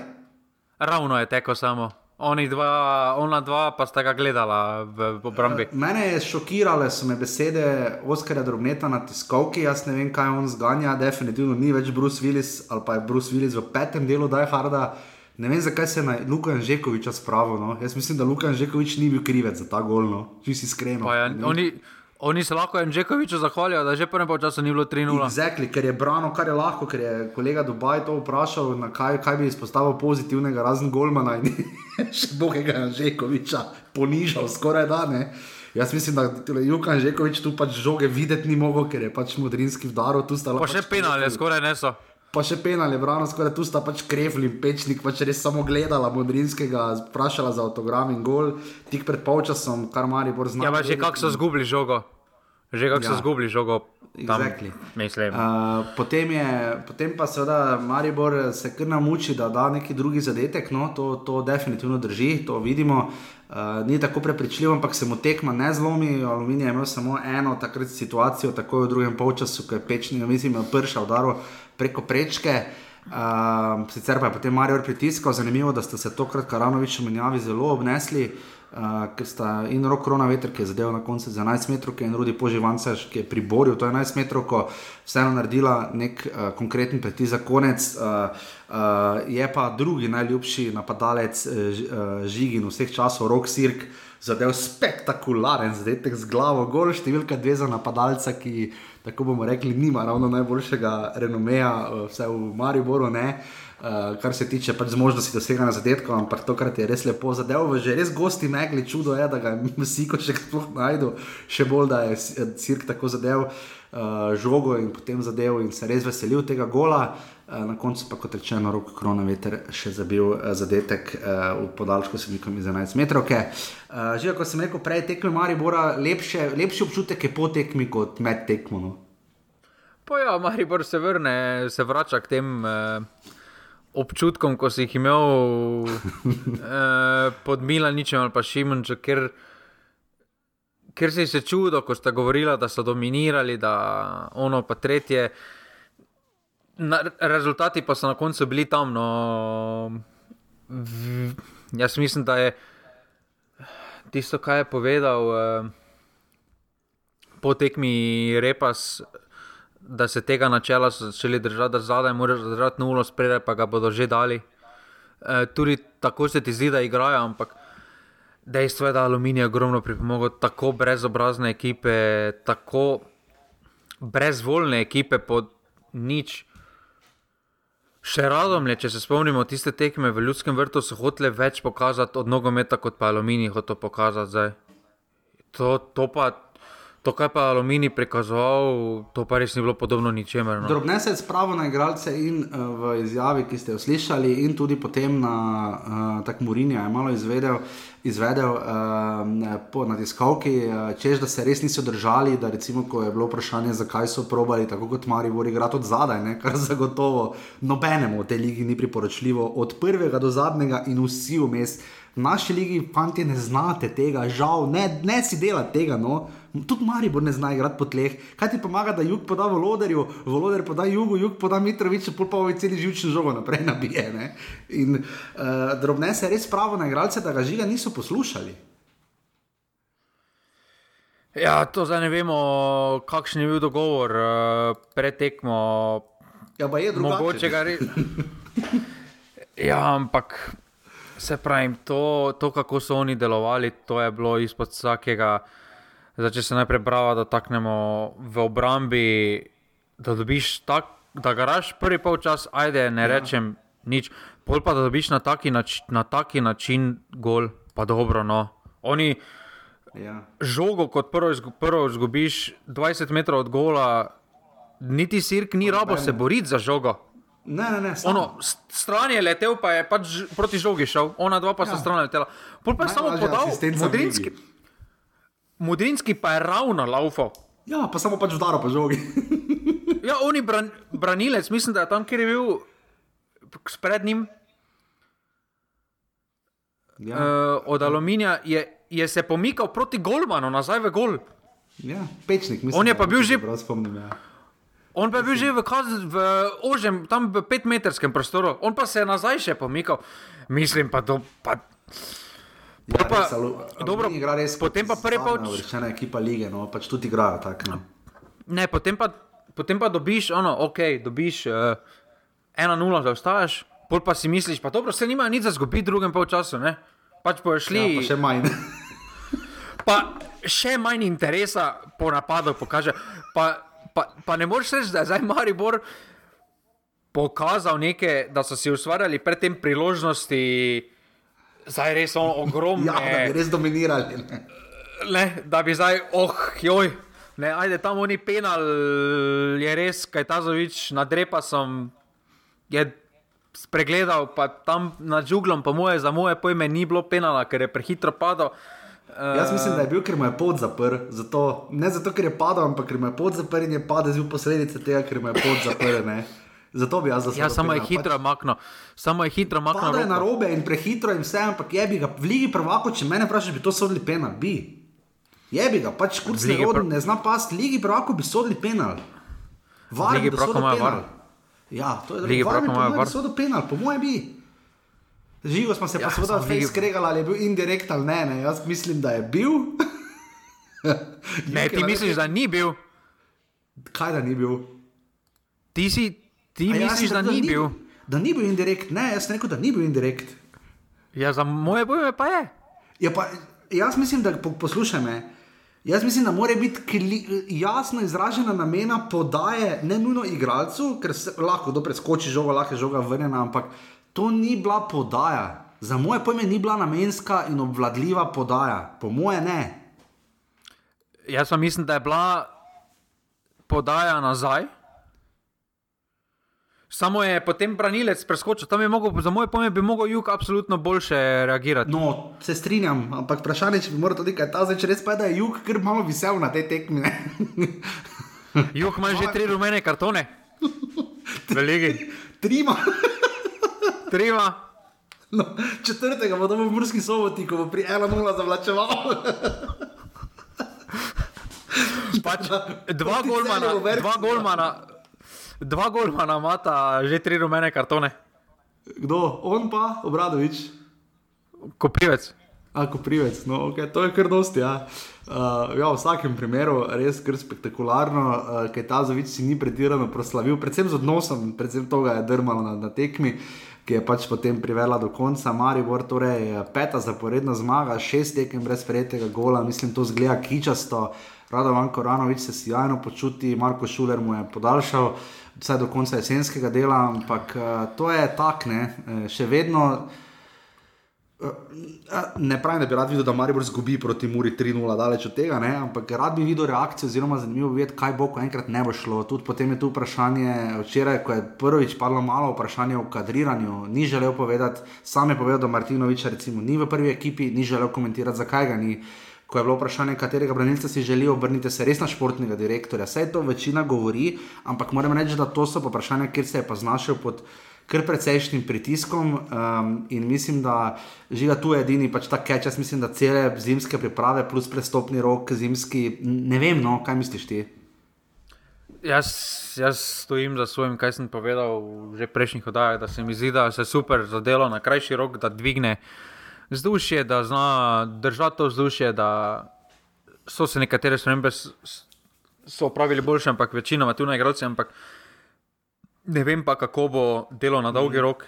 Ravno je teko samo. Oni dva, ona dva, pa sta ga gledala v obrambi. Mene je šokirale so me besede Oskarja Drobneta na tiskovki. Jaz ne vem, kaj on zganja. Definitivno ni več Bruce Willis ali pa je Bruce Willis v petem delu Die Harda. Ne vem, zakaj se je na Luka Anžekoviča spravil. No? Jaz mislim, da Luka Anžekovič ni bil krivec za ta golno, če si iskren. Ja, oni, oni se lahko Anžekoviču zahvalijo, da že prvem času ni bilo 3-0. Exactly, ker je brano, kar je lahko, ker je kolega Dubaj to vprašal, kaj, kaj bi izpostavil pozitivnega, razen Golmana in še Bogega Anžekoviča ponižal skoraj da ne. Jaz mislim, da je Jukan Žekovič tu pač žoge videti ni mogel, ker je pač modrinski vdaro tu stalo. Pa še pač penale, skoraj ne so pa še penali, brano, skoraj tu sta pač krevli, pečnik pač res samo gledala Modrinskega, vprašala za avtogram in gol, tik pred polčasom, kar mari bo znal. Ja, pa že kako so zgubili žogo. Že kako ja. so zgubili žogo. Tam, exactly. uh, potem, je, potem pa seveda Maribor se kar namuči, da da neki drugi zadetek, no, to, to definitivno drži, to vidimo. Uh, ni tako prepričljivo, ampak se mu tekma ne zlomi. Aluminij je imel samo eno takrat situacijo, tako v drugem polčasu, ko je pečni, mislim, prša udaro preko prečke. Uh, sicer pa je potem Marijo pritiskal, zanimivo, da ste se tokrat Karanovič in Menjavi zelo obnesli. Uh, ker sta in rok korona veter, ki je zadeval na koncu za 11 metrov, in Rudi Poživanca, ki je priboril to 11 metrov, vseeno naredila nek uh, konkreten peti za konec. Uh, uh, je pa drugi najljubši napadalec uh, Žigin vseh časov, Rok Sirk, zadev spektakularen zadetek z glavo, gor številka dve za napadalca, ki tako bomo rekli, nima ravno najboljšega renomeja, vse v Mariboru. Uh, kar se tiče pač zmožnosti doseganja zadetkov, ampak tokrat je res lepo zadev, že res gosti megli, čudo je, da ga vsi, ko še sploh najdu, še bolj da je cirk tako zadev uh, žogo in potem zadev in se res veselil tega gola. Uh, na koncu pa, kot rečeno, roko korona veter še zabil uh, zadetek uh, v podaljšku sedmikom iz 11 metrov. Uh, že, kot sem rekel, prej tekme Maribora, lepše, lepši občutek je po tekmi kot med tekmo. No? Pa ja, Maribor se vrne, se vrača k tem. Uh občutkom, ko si jih imel eh, pod Milaničem ali pa Šimunčem, ker, ker si se čudil, ko sta govorila, da so dominirali, da ono pa tretje. Na, rezultati pa so na koncu bili tam. No, v, jaz mislim, da je tisto, kar je povedal eh, po tekmi Repas da se tega načela začeli držati, da zadaj moraš držati nulo, spredaj pa ga bodo že dali. E, tudi tako se ti zdi, da igrajo, ampak dejstvo je, da Aluminij je ogromno pripomogel, tako brezobrazne ekipe, tako brezvoljne ekipe pod nič. Še radom je, če se spomnimo tiste tekme v Ljudskem vrtu, so hotele več pokazati od nogometa, kot pa Aluminij hoče pokazati zdaj. To, to pa To, kar pa Aluminij prikazoval, to pa res ni bilo podobno ničemer. No. Drobne se je spravo na igralce in uh, v izjavi, ki ste jo slišali, in tudi potem na uh, tak Murinja je malo izvedel, izvedel uh, po natiskalki, uh, čež da se res niso držali, da recimo, ko je bilo vprašanje, zakaj so probali, tako kot Mari Vori, igrati od zadaj, ne? kar zagotovo nobenemu v tej ligi ni priporočljivo, od prvega do zadnjega in vsi vmes. V naši ligi, fanti, ne znate tega, žal, ne, ne si delate tega. No. Tudi Maribor ne zna igrati po tleh. Kaj ti pomaga, da jug poda Voloderju, Voloder poda jugu, jug poda Mitrovič, pol pa ovi celi živčni žogo naprej nabije. Ne? In uh, drobne se res pravo na igralce, da ga žiga niso poslušali. Ja, to zdaj ne vemo, kakšen je bil dogovor uh, pred tekmo. Ja, pa je drugače. Mogoče ga res. ja, ampak se pravi, to, to, kako so oni delovali, to je bilo izpod vsakega. Zdaj, če se najprej brava dotaknemo v obrambi, da dobiš tak, da garaš prvi polčas, ajde, ne ja. rečem nič, pol pa da dobiš na taki, nač, na taki način gol, pa dobro. No. Oni ja. žogo kot prvo, prvo izgubiš 20 metrov od gola, niti sirk ni rabo se boriti za žogo. Ne, ne, ne. Ono, stran je letel, pa je pač proti žogi šel, ona dva pa ja. so stran letela. Pol pa je samo podal modrinski. Mudrinski pa je ravno laufal. Ja, pa samo pač vdaro po žogi. ja, oni bran, branilec, mislim, da je tam, kjer je bil spred njim. Ja. Uh, od aluminija je, je se pomikal proti Golmanu, nazaj v Gol. Ja, pečnik, mislim. On je pa bil že. Spomnim, ja. On pa je bil že v, v ožem, tam v petmetrskem prostoru, on pa se je nazaj še pomikal. Mislim pa, to pa. Ja, pa, res, alu, dobro, igra res. Potem pa prvi pot. Vrščena ekipa lige, no, pač tudi igrajo tako. No. Ne, potem pa, potem pa dobiš, ono, ok, dobiš uh, eh, 1-0, da ostajaš, pol pa si misliš, pa dobro, se nima nič za zgubiti v drugem polčasu, ne? Pač bojo šli. Ja, pa še manj. pa še manj interesa po napadu pokaže. Pa, pa, pa ne moreš reči, da je zdaj Maribor pokazal nekaj, da so si ustvarjali pred tem priložnosti zdaj res ogromno. Ja, da bi res dominirali. Ne? Ne, da bi zdaj, oh, joj, ne, ajde tam oni penal, je res, kaj ta zovič na drepasom je spregledal, pa tam na džuglom, pa moje, za moje pojme ni bilo penala, ker je prehitro padal. Jaz mislim, da je bil, ker mu je pod zaprt. Ne zato, ker je padal, ampak ker mu je pod zaprt in je padel z posledice tega, ker mu je pod zaprt. Zato bi jaz zaslužil. Ja, samo je hitro pač, makno. Samo je hitro makno. To je na robe in prehitro in vse, ampak je bi ga v Ligi prvako, če mene vprašaš, bi to sodili penal. Bi. Je bi ga, pač kurc ne, pr... ne zna past, Ligi prvako bi sodili penal. Varni bi sodili penal. Ja, to je drugo. Ligi prvako imajo var. Sodili penal, po mojem bi. Živo smo se ja, pa seveda vse skregali, ali je bil indirekt ali ne, ne. Jaz mislim, da je bil. ne, ti misliš, da ni bil? Kaj da ni bil? Ti si, ti misliš, da, da ni bil? Da ni bil indirekt, ne, jaz sem rekel, da ni bil indirekt. Ja, za moje pojme pa je. Ja, pa, jaz mislim, da po, poslušaj me. Jaz mislim, da mora biti kli, jasno izražena namena podaje, ne nujno igralcu, ker se lahko kdo preskoči žogo, lahko je žoga vrnjena, ampak to ni bila podaja. Za moje pojme ni bila namenska in obvladljiva podaja, po moje ne. Jaz pa mislim, da je bila podaja nazaj. Samo je potem branilec preskočil, tam je mogel, za moje pojme, bi lahko jug absolutno boljše reagirati. No, se strinjam, ampak vprašanje, če bi moral tudi kaj ta zdaj, če res pa je, da je jug kar malo visel na te tekme. jug ima že tri rumene kartone, veliki. Trima. Trima. No, četrtega bo dobil v Murski soboti, ko bo pri 1-0 zavlačeval. pač, dva golmana, dva golmana. Dva golmana imata že tri rumene kartone. Kdo? On pa, obradovič. Koprivec. A, koprivec, no, okay. to je kar dosti. Ja. Uh, ja, v vsakem primeru je res kar spektakularno, uh, ker ta Zovič si ni pretirano proslavil, predvsem z odnosom, predvsem to ga je drmalo na, na tekmi, ki je pač potem privela do konca. Maribor, torej peta zaporedna zmaga, šest tekem brez prejetega gola, mislim, to zgleda kičasto. Radovan Koranovič se sjajno počuti, Marko Šuler mu je podaljšal vse do konca jesenskega dela, ampak uh, to je tako, ne, uh, še vedno. Ne pravim, da bi rad videl, da Maribor zgubi proti Muri 3-0, daleč od tega, ne? ampak rad bi videl reakcijo, oziroma zanimivo bi vedeti, kaj bo, ko enkrat ne bo šlo. Tudi potem je tu vprašanje, včeraj, ko je prvič padlo malo vprašanje o kadriranju, ni želel povedati, sam je povedal, da Martinoviča recimo ni v prvi ekipi, ni želel komentirati, zakaj ga ni ko je bilo vprašanje, katerega branilca si želijo, obrnite se res na športnega direktorja. Vse to večina govori, ampak moram reči, da to so vprašanja, kjer se je pa znašel pod kar precejšnjim pritiskom um, in mislim, da žiga tu edini pač ta keč. Jaz mislim, da cele zimske priprave plus prestopni rok zimski, ne vem, no, kaj misliš ti. Jaz, jaz stojim za svojim, kaj sem povedal že prejšnjih oddajah, da se mi zdi, da se super zadelo na krajši rok, da dvigne vzdušje, da zna držati to vzdušje, da so se nekatere spremembe opravili boljše, ampak večinoma tu na igralci. Ampak ne vem pa, kako bo delo na dolgi rok.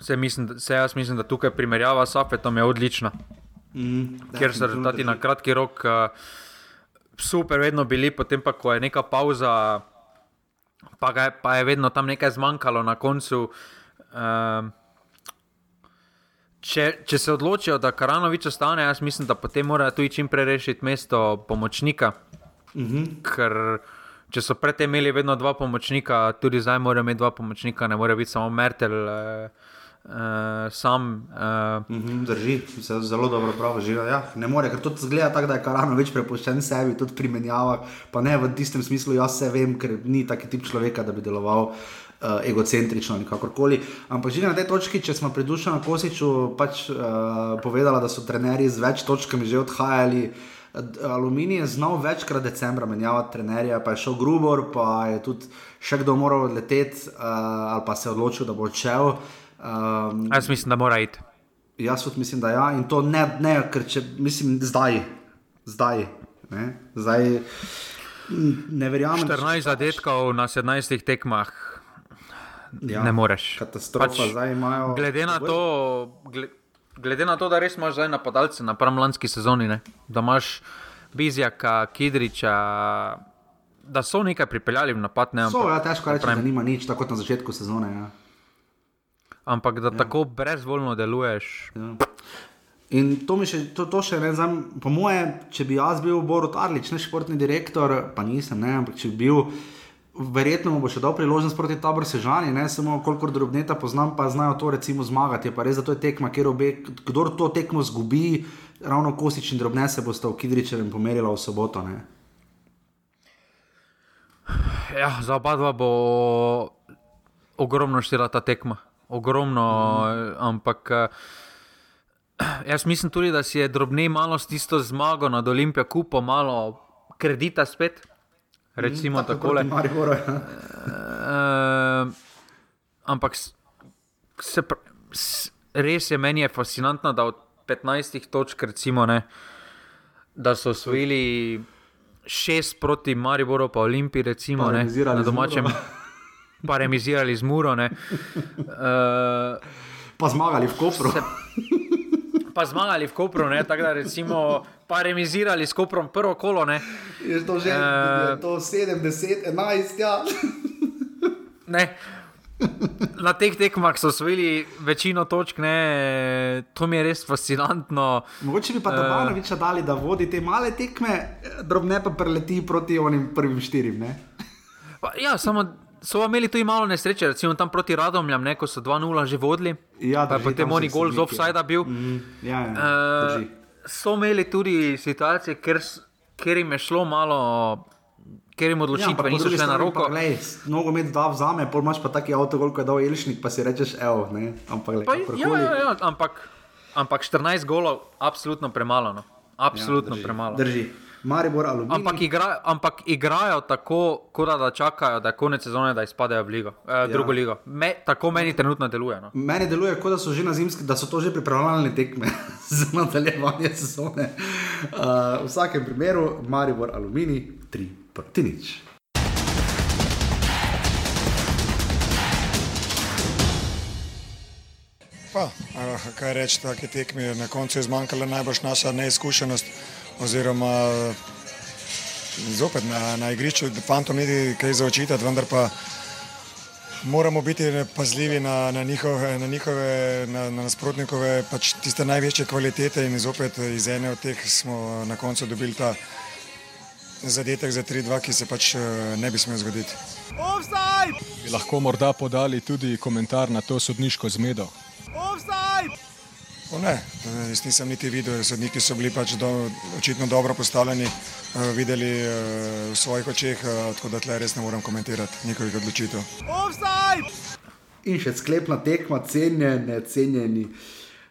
Se, mislim, se jaz mislim, da tukaj primerjava s Afetom je odlična. Mm, Ker so rezultati na kratki rok uh, super, vedno bili, potem pa, ko je neka pauza, pa, je, pa je vedno tam nekaj zmanjkalo na koncu. Uh, Če, če se odločijo, da Karanovič ostane, jaz mislim, da potem morajo tudi čim prej rešiti mesto pomočnika. Uh mhm. -huh. Ker če so predtem imeli vedno dva pomočnika, tudi zdaj morajo imeti dva pomočnika, ne more biti samo Mertel. Eh, Uh, sam. Uh, mm -hmm, drži, se zelo dobro pravi, že ja, ne more, ker to zgleda tako, da je Karano več prepuščen sebi, tudi pri menjavah, pa ne v tistem smislu, jaz se vem, ker ni taki tip človeka, da bi deloval uh, uh, egocentrično ali kakorkoli. Ampak že na tej točki, če smo pridušeni na Kosiču, pač uh, povedala, da so trenerji z več točkami že odhajali. Aluminij je znal večkrat decembra menjavati trenerja, pa je šel Grubor, pa je tudi še kdo moral leteti uh, ali pa se odločil, da bo odšel. Um, jaz mislim, da mora iti. Jaz tudi mislim, da ja. In to ne, ne ker če mislim zdaj, zdaj. Ne, zdaj ne verjamem. 14 zadetkov na 17 tekmah ja, ne moreš. Katastrofa pač, zdaj imajo. Glede na, to, gled, glede na to, da res imaš zdaj napadalce na prvem lanski sezoni, ne? da imaš Bizjaka, Kidriča. Da so nekaj pripeljali v napad, ne ampak. Ja, težko reči, da nima nič, tako kot na začetku sezone. Ja. Ampak da ja. tako brezvoljno deluješ. Ja. In to mi še, to, to še ne znam, po moje, če bi jaz bil Borod Arlič, ne športni direktor, pa nisem, ne, ampak če bi bil verjetno bo še dal priložnost proti tabor sežani, ne samo koliko drobneta poznam, pa znajo to recimo zmagati. Je pa res, da to je tekma, kjer obe, kdo to tekmo zgubi, ravno kosič in drobne se boste v Kidričevem pomerila v soboto. Ne? Ja, za oba dva bo ogromno štela ta tekma, ogromno, mm. ampak. Jaz mislim tudi, da si je drobni malo s tisto zmago nad Olimpijo kupil, malo kredita spet recimo mm, tako le. Uh, ampak se, res je meni je fascinantno, da od 15 točk, recimo, ne, da so osvojili 6 proti Mariboru, pa Olimpiji, recimo, ne, na domačem. Pa remizirali z Muro. ne. Uh, Pa zmagali v Kopru. Se- pa zmagali v Kopru, ne, tako da recimo, pa remizirali s Koprom prvo kolo. Ne, Je to že je to 7, 10, 11, ja. ne. Na teh tekmah so osvojili večino točk, ne, to mi je res fascinantno. Mogoče bi pa Eh. Dabanoviča dali, da vodi te male tekme, drobne pa preleti proti onim prvim štirim. Ne? Pa, ja, samo so imeli tudi malo nesreče, recimo tam proti Radomljam, ne, ko so 2-0 že vodili. Ja, drži, potem oni gol z offsajda bil. Mm, ja, ja, Eh, drži. So imeli tudi situacije, ker, ker jim je šlo malo, ker jim Ja, ampak odločitve po niso šle na roko. glej, Nogomet da vzame, pol imaš pa taki avtogol, ko je dal Elšnik, pa si rečeš, evo, ne. Ampak, glej, Pa, ja, ja, ja, ampak, ampak 14 golov, absolutno premalo. No. Absolutno drži, premalo. Drži. Maribor, aluminij. Ampak, igra, ampak igrajo tako, kot da, čakajo, da je konec sezone, da izpadejo v ligo, eh, drugo ligo. Me, tako meni trenutno deluje. No. Meni deluje, kot da so že na zimski, da so to že pripravljalne tekme za nadaljevanje sezone. Uh, v vsakem primeru, Maribor, aluminij, 3 proti nič. Pa, kaj reči, take tekme, na koncu je zmanjkala najbrž naša neizkušenost, oziroma zopet na, na igrišču, fantom ni kaj za očitati, vendar pa moramo biti pazljivi na, na njihove, na, njihove, na, na nasprotnikove pač tiste največje kvalitete in zopet iz ene od teh smo na koncu dobili ta zadetek za 3-2, ki se pač ne bi smel zgoditi. Bi lahko morda podali tudi komentar na to sodniško zmedo? O ne, jaz nisem niti videl, sodniki so bili pač do, očitno dobro postavljeni, eh, videli eh, v svojih očeh, eh, tako da tle res ne morem komentirati njihovih odločitev. In še sklepna tekma, cenjeni, cenjeni.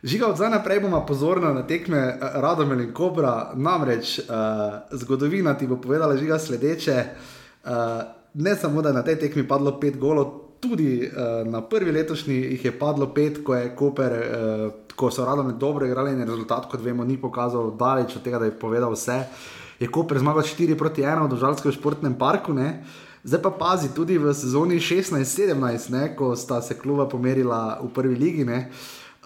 Žiga, od zdaj naprej bomo pozorni na tekme Radomel in Kobra. Namreč uh, zgodovina ti bo povedala žiga sledeče. Uh, ne samo, da je na tej tekmi padlo pet golov, tudi uh, na prvi letošnji jih je padlo pet, ko je Koper, uh, ko so Radomel dobro igrali in rezultat, kot vemo, ni pokazal daleč od tega, da je povedal vse. Je Koper zmagal 4 proti 1 v Dožalskem športnem parku. Ne? Zdaj pa pazi, tudi v sezoni 16-17, ne, ko sta se kluba pomerila v prvi ligi. Ne,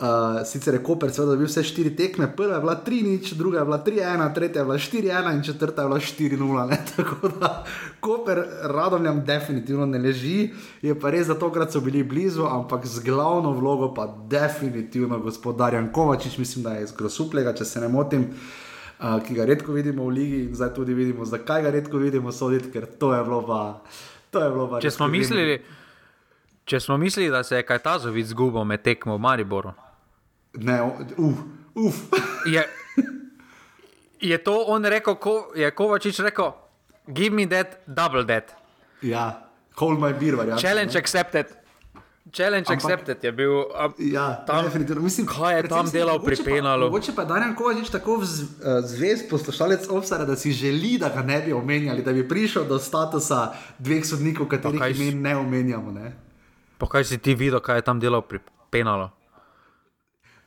uh, sicer je Koper seveda dobil vse štiri tekme, prva je bila 3-0, druga je bila 3-1, tretja je bila 4-1 in četrta je bila 4-0. ne. Tako da Koper radovljam definitivno ne leži, je pa res, da tokrat so bili blizu, ampak z glavno vlogo pa definitivno gospodarjan Kovačič, mislim, da je iz Grosuplega, če se ne motim. Uh, ki ga redko vidimo v ligi, in zdaj tudi vidimo, zakaj ga redko vidimo soditi, ker to je bilo pa. To je bilo pa Če smo, mislili, če smo mislili, da se je Kajtazovic zgubil med tekmo v Mariboru, Ne, uf, uf. je, je to on rekel, ko, je Kovačič rekel, give me that, double that. Ja, hold my beer, variant. Challenge accepted. Challenge Ampak- accepted je bil. A, Ja, tam- definitivno. Mislim, kaj je tam delal pri pa- Penalu? Mogoče pa Darjan Kovačič tako vz, uh, zvest poslušalec Offsara, da si želi, da ga ne bi omenjali, da bi prišel do statusa dveh sodnikov, katerih imen ne omenjamo. Ne? Pa kaj si ti videl, kaj je tam delal pri Penalu?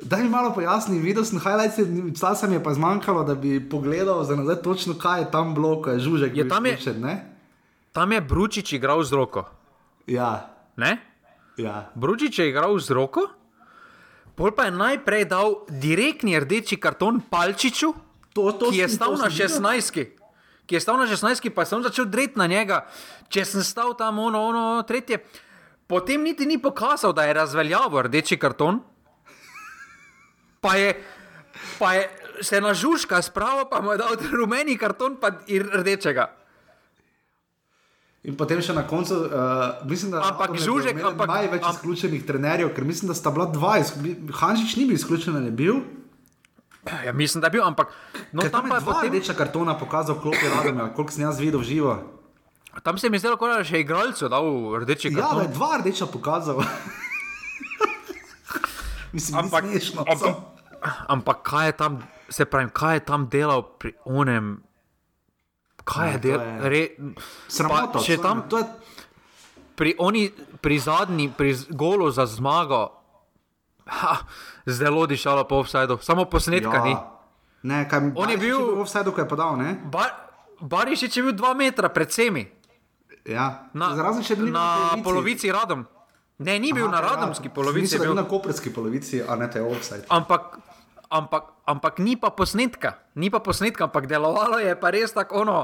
Da mi malo pojasni, videl sem highlights, časa mi je pa zmanjkalo, da bi pogledal za nazaj točno, kaj je tam bilo, ko je žužek. Je bil tam je- izključen, ne? Tam je Bručič igral z roko. Ja, Ne? ja. Bručič je igral z roko, pol pa je najprej dal direktni rdeči karton Palčiču, To, to ki je stal na sem videl. 16. Ki je stal na 16, pa sem začel dreti na njega, če sem stal tam ono, ono, tretje. Potem niti ni pokazal, da je razveljavil rdeči karton. Pa je, pa je se nažužka spravo, pa mu je dal rumeni karton, in rdečega. In potem še na koncu, uh, mislim, da Ampak je Žužek, imel ampak- največ am- izključenih trenerjev, ker mislim, da sta bila dva, Hanžič ni bil izključen, ali je bil. Ja, mislim, da je bil, ampak no, tam, tam pa je je dva potem, rdeča kartona pokazal klopi Radom, koliko sem jaz videl živo. tam se mi zdelo, kot da je še igralcu dal rdeči Ja, da karton. je dva rdeča pokazal. mislim, ampak, ni smešno. ampak, ampak kaj je tam, se pravi, kaj je tam delal pri onem? Kaj Ne, je delal? Re, Sramota. pa je- tam- To je, pri, oni, pri zadnji, pri golu za zmago, Ha, zelo dišalo po offsajdu, samo posnetka ja. ni. Ne, kaj, On je bil- v offsajdu, ko je podal? Bar, Barišič je bil dva metra pred vsemi, Ja. na, na polovici radom. Ne, ni bil Aha, na ja. radomski polovici, Mislim, bil na koprski polovici, a ne te offside. ampak, ampak, ampak ni pa posnetka, ni pa posnetka, ampak delovalo je pa res tako ono.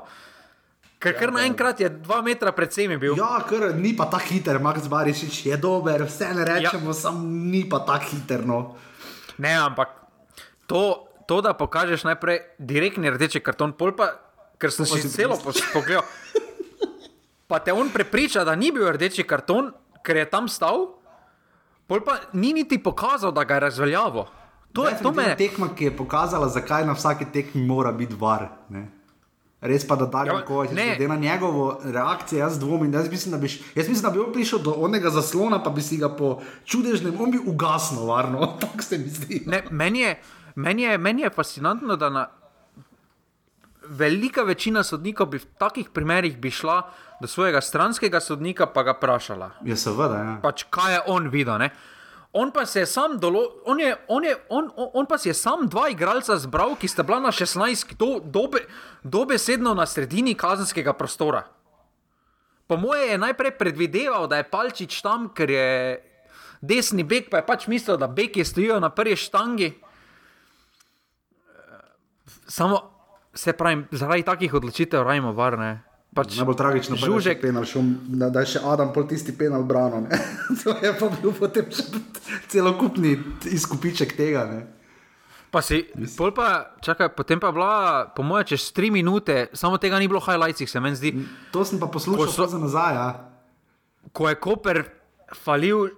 Ker kar naenkrat je dva metra pred vsemi bil. Ja, ker ni pa tako hiter, Max Barišič je dober, vse ne rečemo, ja. sam ni pa tako hiter. No. Ne, ampak to, to, da pokažeš najprej direktni rdeči karton, pol pa, ker sem pa si celo pogledal. Pa te on prepriča, da ni bil rdeči karton, ker je tam stal, pol pa ni niti pokazal, da ga je razveljavo. To je to Definitivno me. tekma, ki je pokazala, zakaj na vsaki tekmi mora biti var. Ne? Res pa, da Darijo Ja, Kovač, glede na njegovo reakcijo, jaz dvomim. Jaz mislim, da bi, jaz mislim, da bi on prišel do onega zaslona, pa bi si ga po čudežnem, on bi ugasnil, varno. Tako se mi zdi. Ne, meni, je, meni, je, meni je fascinantno, da na velika večina sodnikov bi v takih primerih bi šla do svojega stranskega sodnika, pa ga vprašala. Ja, seveda. Ja. pač kaj je on videl. Ne? On pa se je sam dolo, on, je, on, je, on, on, on pa je sam dva igralca zbral, ki sta bila na 16, do, dobe, dobesedno na sredini kazenskega prostora. Po moje je najprej predvideval, da je Palčič tam, ker je desni bek, pa je pač mislil, da beki stojijo na prvi štangi. Samo, se pravi, zaradi takih odločitev rajmo varne. Pač, Najbolj tragično je, da je penal, šel, da, da je še Adam pol tisti penal brano. ne. to je pa bil potem še celokupni izkupiček tega. Ne. Pa si, pol pa, čakaj, potem pa je bila, po mojem, čez tri minute, samo tega ni bilo v highlightsih, se meni zdi, To sem pa poslušal so- so... za nazaj. Ja. ko je Koper falil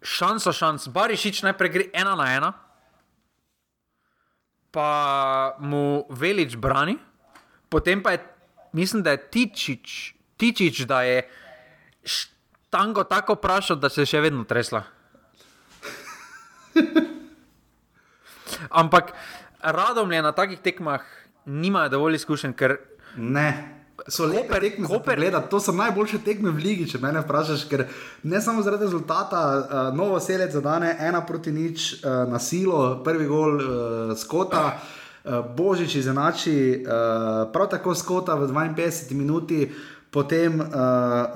šanso, šans, Barišič najprej gre ena na ena, pa mu Velič brani, potem pa je, mislim, da je Tičič, Tičič da je štango tako vprašal, da se je še vedno tresla. Ampak radomlje na takih tekmah nimajo dovolj izkušenj, ker Ne. So lepe Koper- tekme Koper- pogledati, to so najboljše tekme v ligi, če me vprašaš, ker ne samo zaradi rezultata, uh, novo selec zadane ena proti nič uh, na silo, prvi gol uh, Skota, uh, Božič izenači, uh, prav tako Skota v 52 minuti. Potem uh,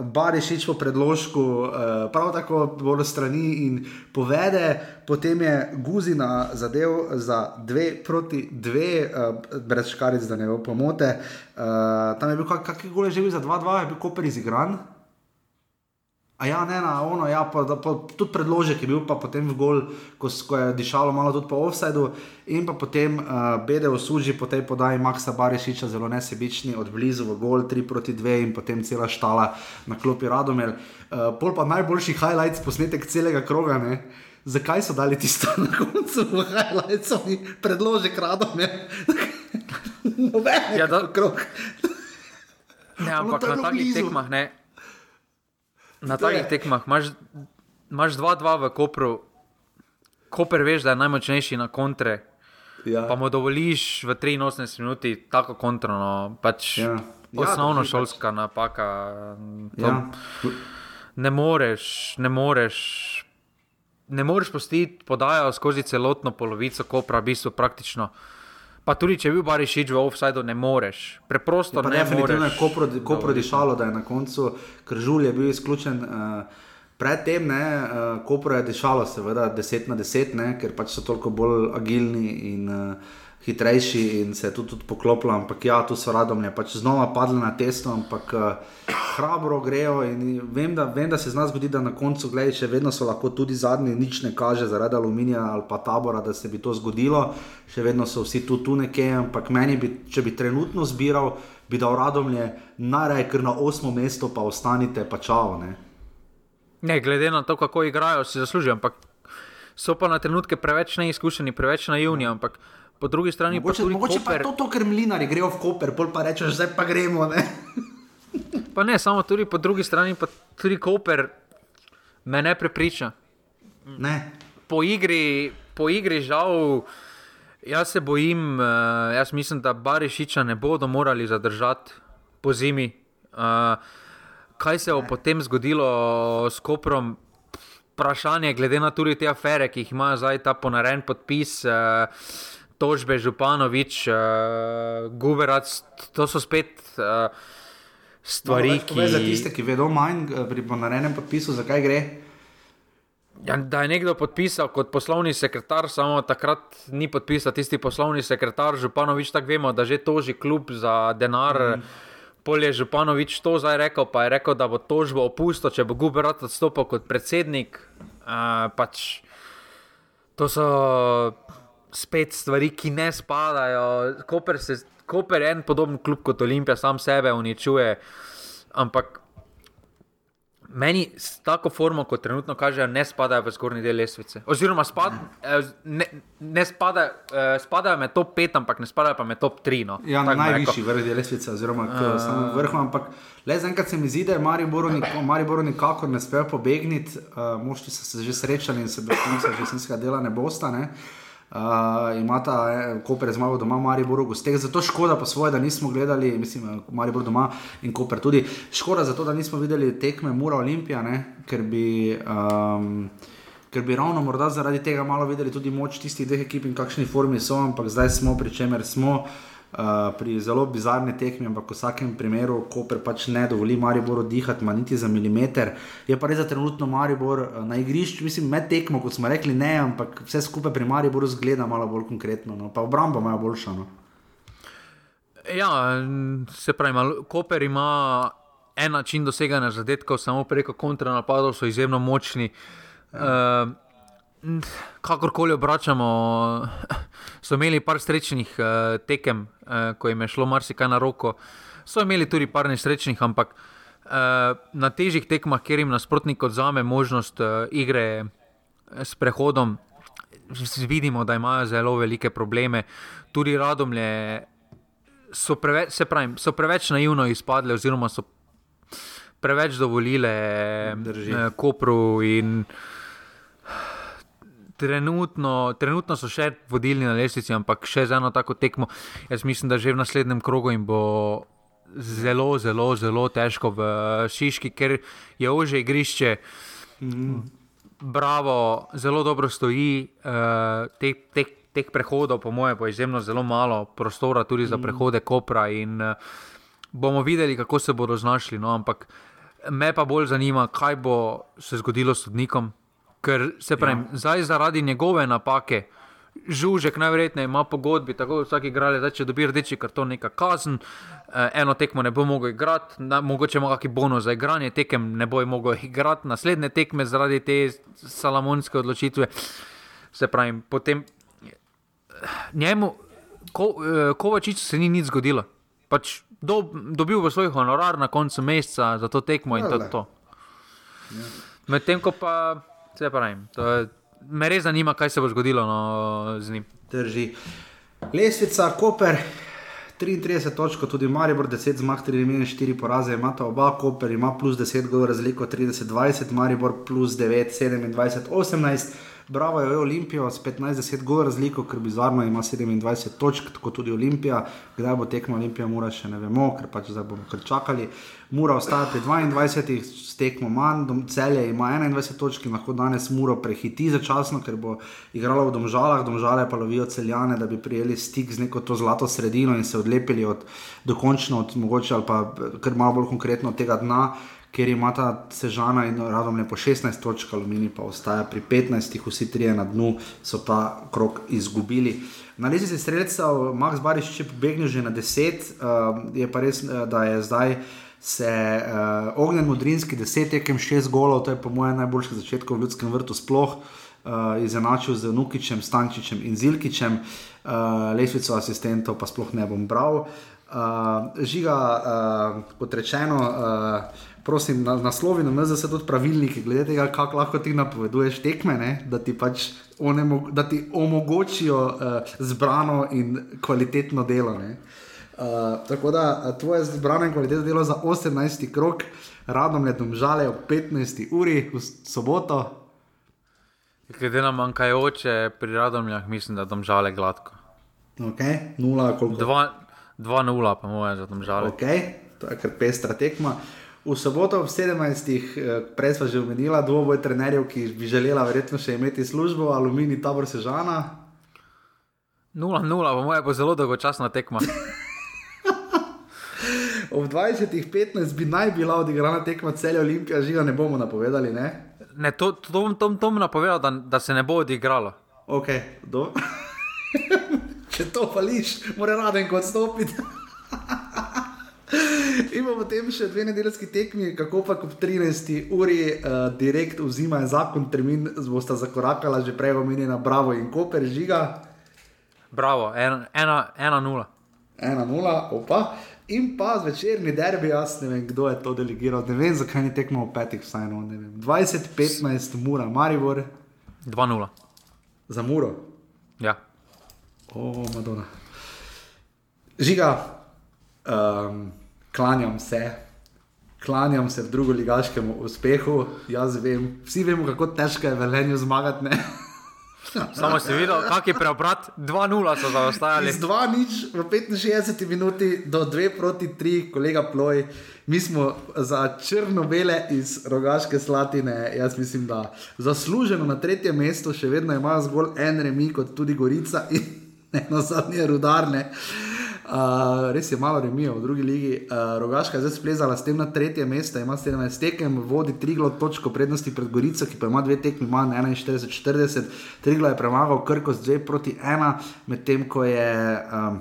Barišič po predložku, uh, prav tako bolj strani in povede, potem je Guzina zadev za dve proti dve, uh, brez škaric, da ne bo pomote. Uh, tam je bil kak, kakšen gol že bil za 2-2, je bil Koper izigran. A ja, ne, na ono, ja, pa, da, pa tudi predložek je bil, pa potem v gol, ko, ko je dišalo malo tudi po offsajdu, in pa potem uh, Bede osuži po tej podaji Maxa Barišiča, zelo nesebični, od blizu v gol, 3 proti 2 in potem cela štala na klopi Radomel. Uh, pol pa najboljši highlights, posnetek celega kroga, ne. Zakaj so dali tisto na koncu v highlightsu, predložek Radomel? Noben Ja, da- krog. Ne, ampak na takih tekmah, ne. Na takih tekmah imaš, imaš 2-2 v Kopru, Koper veš, da je najmočnejši na kontre, Ja. pa mu dovoliš v 83 minuti tako kontro. No, pač Ja. Ja, osnovno drži, šolska napaka. To, Ja. Ne moreš, ne moreš. Ne moreš postiti podajo skozi celotno polovico Kopra, v bistvu praktično. Pa tudi, če je bil Barišič v offsajdu, ne moreš. Preprosto Pa ne definitivno je moreš. Kopro- Kopro dišalo, da je na koncu Kržul je bil izključen. Uh, Predtem, ne, uh, Kopro je dišalo, seveda 10 na 10, ne, ker pač so toliko bolj agilni in uh, hitrejši in se je tudi, tudi poklopilo. Ampak ja, tu so radomlje, pač znova padli na testo, ampak uh, hrabro grejo. In vem da, vem, da se z nas zgodi, da na koncu, gledaj, še vedno so lahko tudi zadnji, nič ne kaže zaradi aluminija ali pa tabora, da se bi to zgodilo. Še vedno so vsi tu, tu nekje, ampak meni bi, če bi trenutno zbiral, bi dal radomlje, najraje, ker na osmo mesto pa ostanite, pa čao. Ne? Ne, glede na to, kako igrajo, si zaslužijo, ampak so pa na trenutke preveč neizkušeni, preveč naivni. Ampak po drugi strani Mogoče, pa tudi mogoče pa Koper, to, to, ker mlinari grejo v Koper, pol pa rečeš, zdaj pa gremo. Ne? pa ne samo tudi po drugi strani, pa tudi Koper me ne prepriča. Ne. Po igri, po igri žal, jaz se bojim, uh, jaz mislim, da Barišiča ne bodo morali zadržati po zimi. Uh, kaj se bo potem zgodilo s Koprom, vprašanje, glede na tudi te afere, ki jih ima zdaj ta ponaren podpis. Uh, Tožbe Županovič, uh, Guberac, to so spet uh, stvari, no, ki. Za tiste, ki vedo manj pri ponarenem podpisu, zakaj gre. Ja, da je nekdo podpisal kot poslovni sekretar, samo takrat ni podpisal tisti poslovni sekretar, Županovič, tako vemo, da že toži klub za denar. Mm. Polje Županovič to zdaj rekel, pa je rekel, da bo tožbo opustil, če bo Guberat odstopil kot predsednik. Uh, pač, to so spet stvari, ki ne spadajo. Koper, se, Koper je en podoben klub kot Olimpija, sam sebe uničuje. Ampak meni s tako formo, kot trenutno kažejo, ne spadajo v zgornji del lesvice. Oziroma, spad, eh, ne, ne spadajo, eh, spadajo med top 5, ampak ne spadajo pa med top 3. No. Ja, na najvišji vrh del lesvice, oziroma uh, samo vrh. Ampak le za enkrat se mi zdi, da je Mariboru nikakor ne spejo pobegniti. Uh, Možti so se že srečali in se do konca jesenskega dela ne bosta. Ne. Uh, imata eh, Koper zmago doma, Maribor, gosteh. Zato škoda po svoje, da nismo gledali, mislim, eh, Maribor doma in Koper tudi. Škoda zato, da nismo videli tekme Mura Olimpija, ker bi. Um, Ker bi ravno morda zaradi tega malo videli tudi moč tistih dveh ekip in kakšni formi so, ampak zdaj smo pri čemer smo. Uh, Eh, pri zelo bizarni tekmi, ampak v vsakem primeru, ko pač ne dovoli Mariboru dihati, ima niti za milimeter. Je pa res za trenutno Maribor uh, na igrišču, mislim, med tekmo, kot smo rekli, ne, ampak vse skupaj pri Mariboru zgleda malo bolj konkretno, no. pa obramba ima boljša. No. Ja, se pravi, Koper ima en način doseganja zadetkov, samo preko kontranapadov so izjemno močni. Ja. Uh, kakorkoli obračamo, so imeli par srečnih uh, tekem, uh, ko jim je šlo marsikaj na roko. So imeli tudi par nesrečnih, ampak uh, na težjih tekmah, kjer jim nasprotnik odzame možnost uh, igre s prehodom, vidimo, da imajo zelo velike probleme. Tudi radomlje so, preve, pravim, so preveč naivno izpadle, oziroma so preveč dovolile uh, Kopru in trenutno, trenutno so še vodilni na lestvici, ampak še za eno tako tekmo. Jaz mislim, da že v naslednjem krogu jim bo zelo, zelo, zelo težko v Šiški, ker je ože igrišče. Bravo, zelo dobro stoji, uh, teh, teh, teh prehodov, po mojem, bo izjemno zelo malo prostora, tudi za prehode Kopra. In, uh, bomo videli, kako se bodo znašli. No, ampak me pa bolj zanima, kaj bo se zgodilo s sodnikom, Ker se pravi, ja. zdaj zaradi njegove napake, žužek najverjetneje ima pogodbi, tako da vsak igralec, če dobi rdeči karton, neka kazen, eh, eno tekmo ne bo mogel igrati, na, mogoče ima kakšen bonus za igranje tekem, ne bo mogel igrati naslednje tekme zaradi te salamonske odločitve. Se pravi, potem njemu, ko, eh, Kovačiču se ni nič zgodilo. Pač do, dobil bo svoj honorar na koncu meseca za to tekmo in to. to. Ja. Medtem ko pa. Vse pravim. Je, me res zanima, kaj se bo zgodilo no, z njim. Drži. Lesvica, Koper, 33 točk, tudi Maribor, 10 zmag, 3 minus 4 poraze, ima ta oba, Koper ima plus 10, govor razliko 30-20, Maribor plus 9, 27, 18. Bravo je Olimpijo s 15-10 gol razliko, ker bizarno ima 27 točk, tako tudi Olimpija. Kdaj bo tekmo Olimpija, mora še ne vemo, ker pač zdaj bomo kar čakali. Mora ostati 22, s tekmo manj, celje ima 21 točk in lahko danes mora prehiti začasno, ker bo igrala v domžalah, domžale pa lovijo celjane, da bi prijeli stik z neko to zlato sredino in se odlepili od dokončno, od mogoče ali pa kar malo bolj konkretno tega dna ker ima ta sežana in radom le po 16 točk, aluminij pa ostaja pri 15, vsi trije na dnu so ta krok izgubili. Na lesici streljcev, Max Bariš je pobegnil že na 10, uh, je pa res, uh, da je zdaj. Se uh, ognjen modrinski, deset tekem, šest golov, to je po mojem najboljšem začetku v ljudskem vrtu, sploh uh, izenačil z Nukičem, Stančičem in Zilkičem, uh, lesvico asistentov pa sploh ne bom bral. Uh, žiga, uh, kot rečeno, uh, prosim, na, naslovi na MZS tudi pravilniki, glede tega, kako lahko ti napoveduješ tekme, ne? da ti pač onemog, da ti omogočijo uh, zbrano in kvalitetno delo. Uh, tako da uh, tvoje zbrano in kvalitetno delo za 18. krok, radom le domžale ob 15. uri v soboto. Glede na manjkajoče pri radomljah, mislim, da domžale gladko. Okay. 2-0, pa moje za domžale. Okay. To je kar pestra tekma. V soboto ob 17. eh, prej smo že omenila dvoboj trenerjev, ki bi želela verjetno še imeti službo, Alumini tabor Sežana. 0-0, po mojem, bo zelo dolgočasna tekma. Ob 20.15 bi naj bila odigrana tekma celja Olimpija, žiga ne bomo napovedali, ne? Ne, to, to, to, to, to mi napovedal, da, da se ne bo odigralo. Ok, do. Če to pališ, mora raden kot stopiti. Imamo potem še dve nedeljski tekmi, kako pa ob 13. uri uh, direkt vzima zakon, termin bosta zakorakala že prej omenjena Bravo in Koper žiga. Bravo, 1-0. 1-0, opa. In pa zvečerni derbi, jaz ne vem, kdo je to delegiral, ne vem, zakaj ni tekmo v petih, vsaj no, ne vem. 20-15, Mura, Maribor. 2-0. Za Muro. Ja. O, Madonna. Žiga, um, klanjam se, klanjam se v drugo ligaškemu uspehu. Jaz vem, vsi vemo, kako težko je velenju zmagati. Ne? Samo si videl, kak je preobrat, 2-0 so zaostajali. Z 2 nič v 65 minuti do 2 proti 3, kolega Ploj. Mi smo za črno-bele iz rogaške slatine, jaz mislim, da zasluženo na tretje mesto, še vedno imajo zgolj en remi, kot tudi Gorica in eno zadnje rudarne. Uh, res je malo remijo v drugi ligi. Uh, Rogaška je zdaj splezala s tem na tretje mesto, ima 17 tekem, vodi Triglo točko prednosti pred Gorico, ki pa ima dve tekmi manj, 41-40. Triglo je premagal Krko z 2 proti 1, medtem ko je. Um,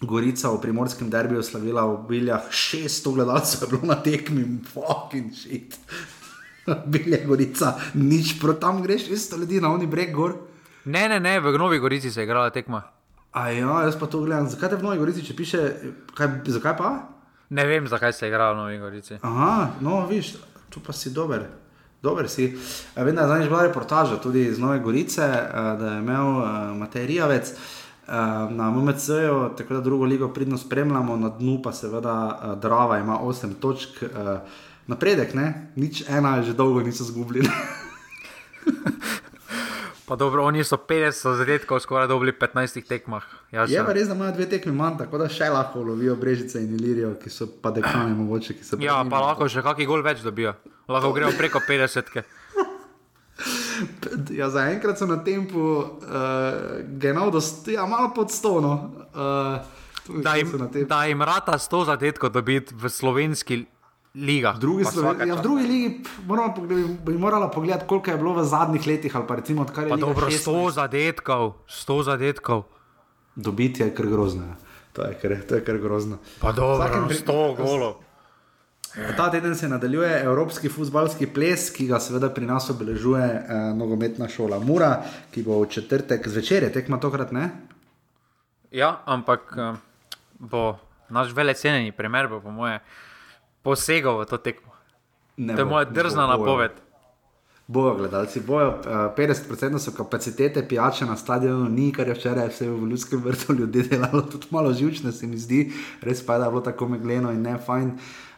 Gorica v primorskem derbiju slavila v Biljah, 600 gledalcev je bilo na tekmi, fucking shit. Bilje Gorica, nič proti tam greš, isto ljudi na oni breg gor. Ne, ne, ne, v Novi Gorici se je igrala tekma. A ja, jaz pa to gledam. Zakaj te v Novi Gorici, če piše, kaj, zakaj pa? Ne vem, zakaj se je igrala v Novi Gorici. Aha, no, viš, tu pa si dober. Dober si. Vem, da je zadnjič bila reportaža tudi iz Nove Gorice, a, da je imel a, Matej Rijavec a, na MMC-ju, tako da drugo ligo pridno spremljamo, na dnu pa seveda a, Drava ima 8 točk. Napredek, ne? Nič ena že dolgo niso zgubili. Pa dobro, oni so 50 zadetkov skoraj dobili v 15 tekmah. Jaz Je pa res, da imajo dve tekmi manj, tako da še lahko lovijo Brežice in Ilirijo, ki so pa dekani mogoče, Ja, pa lahko še kakšen gol več dobijo. Lahko grejo preko 50. -ke. Ja, zaenkrat so na tempu uh, genau, dost, ja, malo pod stono. Uh, Da jim, da jim rata 100 zadetkov dobiti v slovenski ligah. v drugi, Sloven... ja, v drugi ligi moramo pogled, bi morala pogledati, koliko je bilo v zadnjih letih, pa recimo Pa Liga dobro, 16. 100 zadetkov, 100 zadetkov. Dobiti je kar grozno. ja. To je kar, to je kar grozno. Pa dobro, Vsakem pri- 100 golov. Ta teden se nadaljuje evropski futbalski ples, ki ga seveda pri nas obeležuje eh, nogometna šola Mura, ki bo v četrtek zvečer, je tekma tokrat ne. Ja, ampak eh, bo naš velecenjeni primer, bo po moje posegal v to tekmo. ne To je bo, moja ne drzna bo, napoved. Bojo gledalci, bojo, eh, 50% so kapacitete pijače na stadionu, ni, kar je včeraj vse v ljudskem vrtu ljudi delalo, tudi malo živčno se mi zdi, res pa je, da je bilo tako megleno in ne fajn.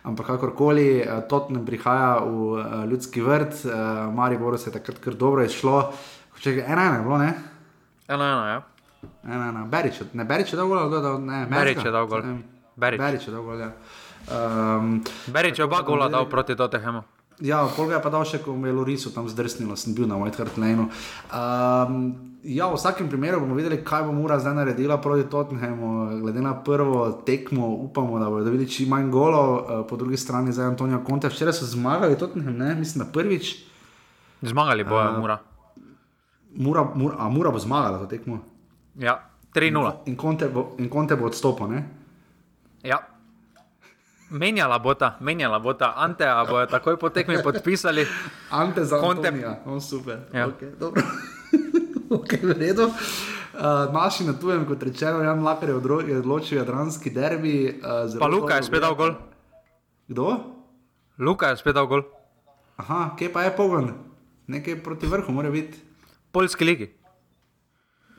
Ampak kakorkoli, eh, Tottenham prihaja v eh, ljudski vrt, eh, Maribor se je takrat kar dobro izšlo. Če ena ena je bilo, ne? Eno, eno, ja. Ena ena, Berič, je- ne Berič je dolgo, je dal, ne, Berič Merzga? je dal gol. Ne, Berič. Berič je dolgo, ja. Um, Berič je oba gola dal proti Tottenhamu. Ja, pol ga je pa dal še, ko mu je Lorisu tam zdrsnilo, sem bil na White Hart Lane. Um, ja, v vsakem primeru bomo videli, kaj bo Mura zdaj naredila proti Tottenhamu. Glede na prvo tekmo, upamo, da bodo dobili čim manj golov, uh, po drugi strani za Antonijo Conte. Včeraj so zmagali Tottenham, ne? mislim, da prvič. Zmagali bojo, Mura. Mura, Mura, a Mura bo zmagala to tekmo. Ja, 3-0. In Conte bo, in Conte bo odstopil, ne? Ja. Menjala bota, menjala bota, Anteja bojo takoj po tekmi podpisali. Ante za Antonija, on super. Ja. Okay, dobro. ok, v redu. Uh, naši na tujem, kot rečeno, Jan Lakar je odro- je odločil jadranski derbi. Uh, Pa Luka je spet dal gol. Kdo? Luka je spet dal gol. Aha, kje pa je pogon? Nekaj proti vrhu mora biti. Poljski ligi.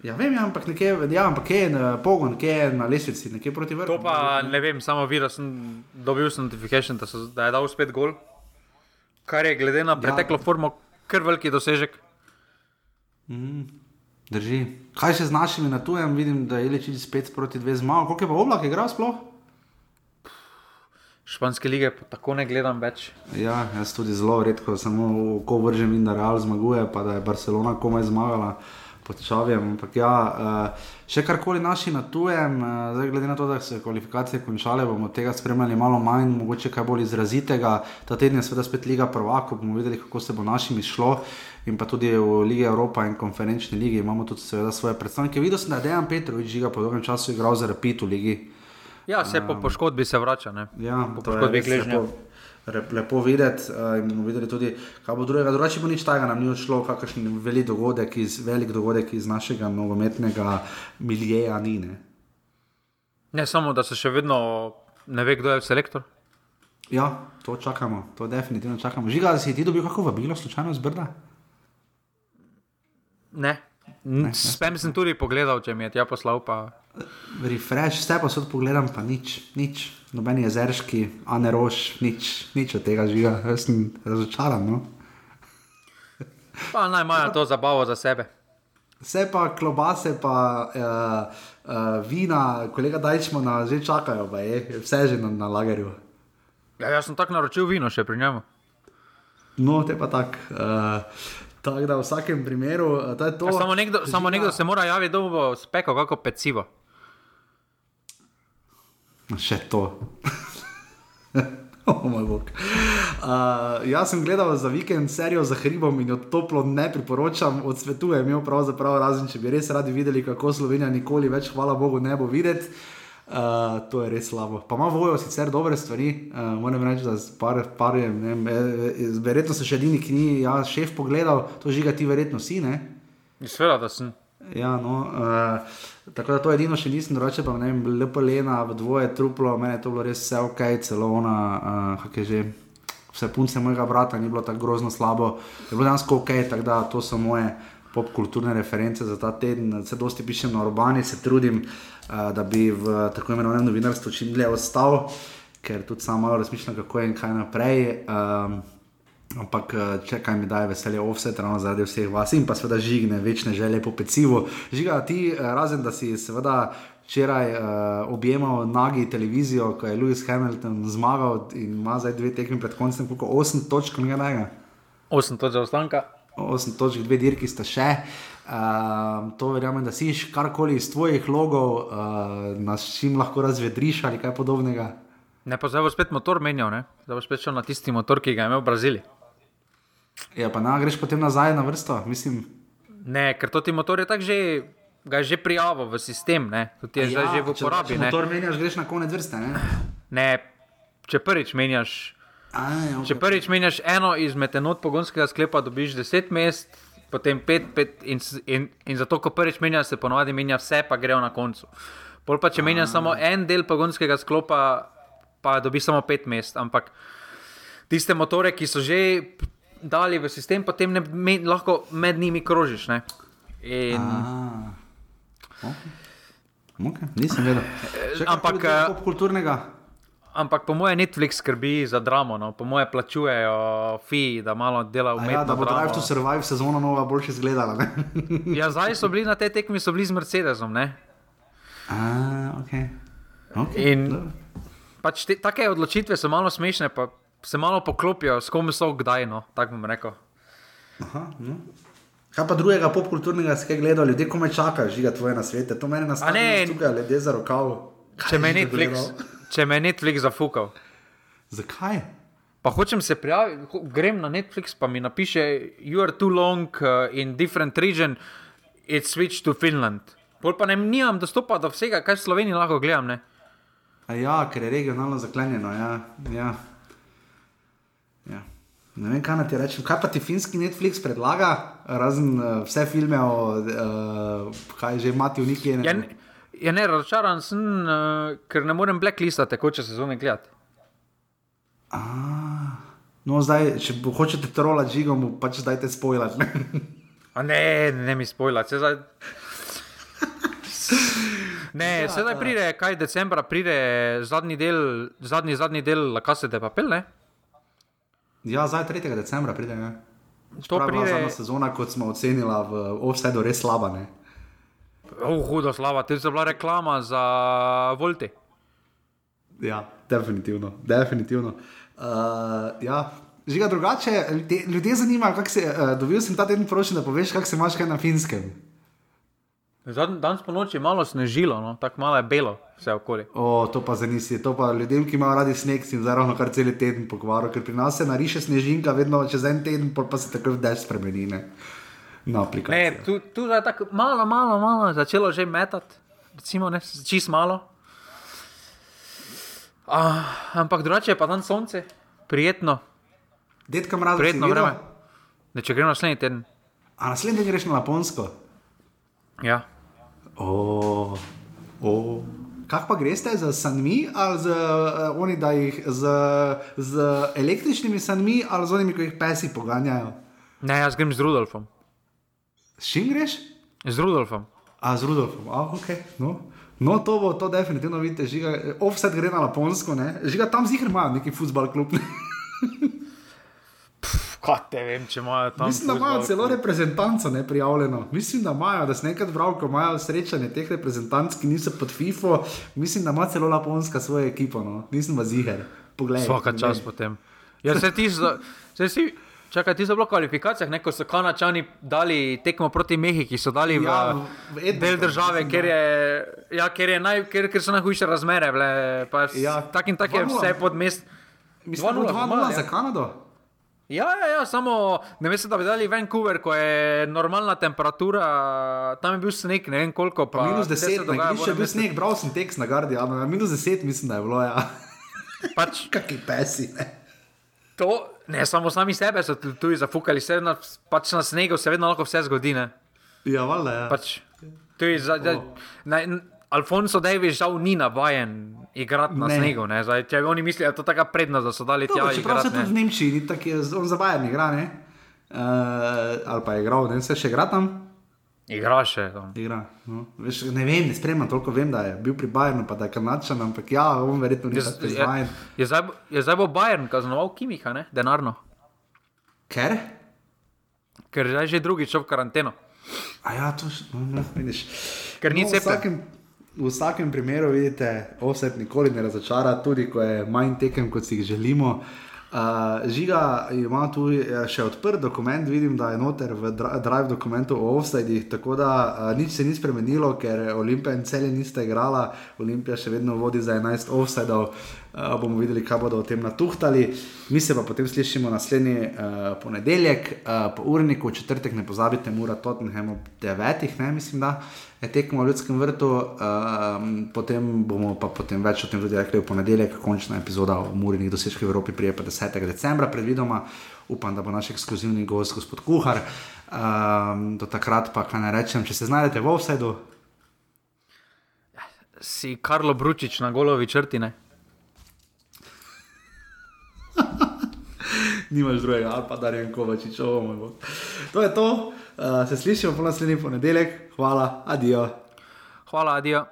Ja, vem, ja, ampak nekje, ja, ampak je na pogon, kje je na lesvici, nekje proti vrhu. To pa ne vem, samo videl sem, dobil sem notifikation, da, so, da je dal spet gol. Kar je glede na preteklo formo kar veliki dosežek. Drži. Kaj še z našimi na tujem, vidim, da je Iličič spet proti dve zmago. Koliko je pa oblak igral sploh? španske lige pa tako ne gledam več. Ja, jaz tudi zelo redko, samo ko vržem in da Real zmaguje, pa da je Barcelona komaj zmagala pod Čavijem. Ampak ja, uh, še karkoli naši na tujem, uh, zdaj glede na to, da so se kvalifikacije končale, bomo tega spremljali malo manj, mogoče kaj bolj izrazitega. Ta teden je seveda spet Liga Prvako, bomo videli, kako se bo našim išlo. In pa tudi v Ligi Evropa in konferenčni ligi imamo tudi seveda svoje predstavnike. Videl sem, da je Dejan Petrovič žiga po dolgem času igral za Rapid v ligi. Ja, se po poškodbi se vrača. Ne? Ja, po poškodbi gležnja. re- lepo videti uh, in bomo videli tudi, kaj bo drugega. Drugače bo nič tega, nam ni odšlo, kakšen velik dogodek iz, velik dogodek iz našega nogometnega miljeja ni. Ne? Ne samo, da se še vedno ne ve, kdo je selektor. Ja, to čakamo, to definitivno čakamo. Žiga, si ti dobil kako vabilo, slučajno iz Brda? Ne. Spem sem tudi pogledal, če mi je tja poslal. Pa... Refresh, vse pa so pogledam, pa nič, nič. Noben jezerški, ane rož, nič, nič od tega žiga. Jaz sem razočaran. No? pa naj imajo to zabavo za sebe. Vse pa klobase, pa uh, uh, vina, kolega Dajčmana že čakajo, pa je vse že na, na lagerju. Ja, jaz sem tako naročil vino še pri njemu. No, te pa tako. Uh, tako da v vsakem primeru, to je to. Ja, samo nekdo, samo nekdo se mora javiti, da bo spekel kako pecivo. Še to. Oh, moj bog. Uh, jaz sem gledal za vikend serijo za hribom in jo toplo ne priporočam, odsvetujem jo pravzaprav, razen če bi res radi videli, kako Slovenija nikoli več, hvala Bogu, ne bo videti. Uh, to je res slabo. Pa ima vojo sicer dobre stvari, uh, moram reči, da par, par je, ne, e, e, verjetno so še edini, ki ni ja, šef pogledal, to žiga ti verjetno si, ne? Sveda, da sem. Ja, no, uh, tako da to edino še nisem, drugače pa ne vem, lepo lena dvoje truplo, meni je to bilo res vse ok, celo ona, uh, kako je že, vse punce mojega brata ni bilo tako grozno slabo, je bilo dejansko ok, tako da to so moje popkulturne reference za ta teden, se dosti pišem na urbani, se trudim, uh, da bi v tako imenovanem novinarstvu čim dlje ostal, ker tudi sam malo razmišljam, kako je in kaj naprej. Um, Ampak, eh, če kaj mi daje veselje, offset, ravno zaradi vseh vas in pa seveda žigne, večne želje po pecivu. Žiga ti, eh, razen da si seveda včeraj uh, objemal nagi televizijo, ko je Lewis Hamilton zmagal in ima zdaj dve tekmi pred koncem, koliko 8 točk, nekaj nekaj. 8 točk zaostanka. 8 točk, dve dirki sta še. Uh, to verjamem, da si karkoli iz tvojih logov, uh, nas čim lahko razvedriš ali kaj podobnega. Ne, pa zdaj bo spet motor menjal, ne? zdaj bo spet šel na tisti motor, ki ga je imel v Braziliji. Ja, pa na, greš potem nazaj na vrsto, mislim. Ne, ker to ti motor je tako že, ga je že prijavil v sistem, to ti je ja, zdaj že v uporabi. Če Ne? motor menjaš, greš na konec vrste. Ne? ne, če prvič menjaš. Aj, okay. Če prvič menjaš eno izmed enot pogonskega sklepa, dobiš 10 mest, potem 5, 5 in, in, in zato, ko prvič menjaš, se ponovadi menja vse, pa grejo na koncu. Pol pa, če menjaš samo en del pogonskega sklopa, pa dobiš samo 5 mest. Ampak tiste motore, ki so že dali v sistem, potem ne, me, lahko med njimi krožiš. Ne? In, Okay, nisem vedel. Še ampak, eh, popkulturnega. ampak po mojem Netflix skrbi za dramo, no? po mojem plačujejo fi, da malo dela A umetnost. Ja, da bo Drive to Survive sezona nova boljše izgledala. ne? Ja, zdaj so bili na tej tekmi, so bili z Mercedesom. Ne? A, okay. Okay. In pač te, take odločitve so malo smešne, pa se malo poklopijo, s kom so kdaj. No, tako bom rekel. Aha, no. Kaj pa drugega popkulturnega si kaj gledal, ljudje komaj čakajo, žiga tvoje na svete, to meni A ne. tukaj, ljudje za rokav. Če me, Netflix, če me Netflix zafukal. Zakaj? Pa hočem se prijaviti, grem na Netflix, pa mi napiše, you are too long uh, in different region, it's switched to Finland. Pol pa ne nimam dostopa do vsega, kaj v Sloveniji lahko gledam. Ne? A ja, ker je regionalno zaklenjeno. Ja. Ja. Ne vem, kaj ti rečem. Kaj pa ti finski Netflix predlaga, razen uh, vse filme o, uh, kaj že imate v neki Ja, ne, ja, ne razočaran sem, uh, ker ne morem blacklista tekoče sezone gledati. No, zdaj, če hočete trolati žigo, mu pač dajte spoiler. ne. A ne, ne, mi spojla, se zdaj. Ne, sedaj pride, kaj decembra pride zadnji del, zadnji, zadnji del La Casa de Papel, ne? Ja, zdaj 3. decembra pride. Ja. To pride... pride, zadnja sezona, kot smo ocenili v Offsetu, res slaba. Ne? oh, hudo slava, to je bila reklama za Volti. Ja, definitivno. definitivno. Uh, ja. Žiga drugače, ljudje, ljudje zanimajo, kako se. Uh, dobil sem ta teden prošen, da poveš, kako se imaš kaj na finskem. Danes po noči je malo snežilo, no? tako malo je belo, vse okoli. O, to pa zanisi, to pa ljudem, ki imajo radi sneg, si zdaj ravno kar cel teden pokvaril, ker pri nas se nariše snežinka, vedno čez en teden, pa se tako vdeš spremeni. Ne, ne tu, tu je tako malo, malo, malo začelo že metati, recimo, ne, čist malo. Ah, ampak drugače je pa dan sonce, prijetno. Detka mraz, prijetno vreme. Ne, če gremo naslednji teden. A naslednji teden greš na Japonsko? Ja. Oh, oh. Kaj pa greš z sanmi ali z, uh, oni, jih, z, z električnimi sanmi ali z onimi, ki jih pesi poganjajo? Ne, jaz grem z Rudolfom. S čim greš? Z Rudolfom. A z Rudolfom, ah, ok. No. No, to bo to definitivno vidite, žiga, offset gre na Japonsko, ne? žiga tam zihar ima neki futbal klub. Kaj te vem, če imajo tam. Mislim, da imajo celo reprezentanco neprijavljeno. Mislim, da imajo, da se nekaj prav, ko imajo srečanje teh reprezentanc, ki niso pod FIFO. Mislim, da ima celo Laponska svojo ekipo, no. nisem pa ziger. Vsak čas potem. Ja, se ti zdi. Čakaj, ti so bili v kvalifikacijah, ne, ko so kanačani dali tekmo proti Mehiki, so dali ja, v del države, kjer, je, ja, kjer, je naj, kjer, kjer so najhujše razmere. Bile, ja, tak in tak je vse pod mest. Mislim, da je 2-0 za Kanado. Ja, ja, ja, samo ne vem, da bi dali Vancouver, ko je normalna temperatura, tam je bil sneg, ne vem koliko. Pa, minus 10, na Gardiju je bil sneg, bral sem tekst na Gardiju, minus 10 mislim, da je bilo. Ja. Pač, Kakšni pesi. Ne? To, ne samo sami sebe so tu zafukali, se na, pač na snegu se vedno lahko vse zgodi. Ne? Ja, valjda. Ja. Pač, za, oh. na, Alfonso Davis žal ni navajen igrati na ne. snegu. Zdaj, če oni mislijo, da je to taka prednost, da so dali tja. Čeprav se tudi v Nemčiji, tako, on za Bajer igra, ne? Uh, ali pa je igral, ne se še igra tam. Igra še tam. Igra, no. Veš, ne vem, ne spremem toliko, vem, da je bil pri Bajernu, pa da je kanačan, ampak ja, on verjetno ni tako izvajen. Je, je, je zdaj bo Bajern kaznoval Kimiha, ne? denarno. Ker? Ker je že drugič v karanteno. A ja, to še, no, no, vidiš. Ker ni no, cepljen v vsakem primeru, vidite, offset nikoli ne razočara, tudi ko je manj tekem, kot si jih želimo. Uh, žiga ima tu še odprt dokument, vidim, da je noter v drive dokumentu o offsajdih, tako da uh, nič se ni spremenilo, ker Olimpija in celje nista igrala, Olimpija še vedno vodi za 11 offsajdov. Uh, bomo videli, kaj bodo o tem natuhtali. Mi se pa potem slišimo naslednji uh, ponedeljek, uh, po urniku, četrtek, ne pozabite, mora Tottenham ob 9, ne mislim, da je tekmo v ljudskem vrtu, um, potem bomo pa potem več o tem tudi rekli v ponedeljek, končna epizoda o Murinih dosežkih v Evropi, prije pa 10. decembra, predvidoma. Upam, da bo naš ekskluzivni gost, gospod Kuhar. Um, do takrat pa, kaj naj rečem, če se znajdete v offsetu. Si Karlo Bručič na golovi črtine. Nimaš drugega, ali pa da je Kovačič, ovo. To je to. Uh, se slišimo po naslednji ponedeljek. Hvala, adijo. Hvala, adijo.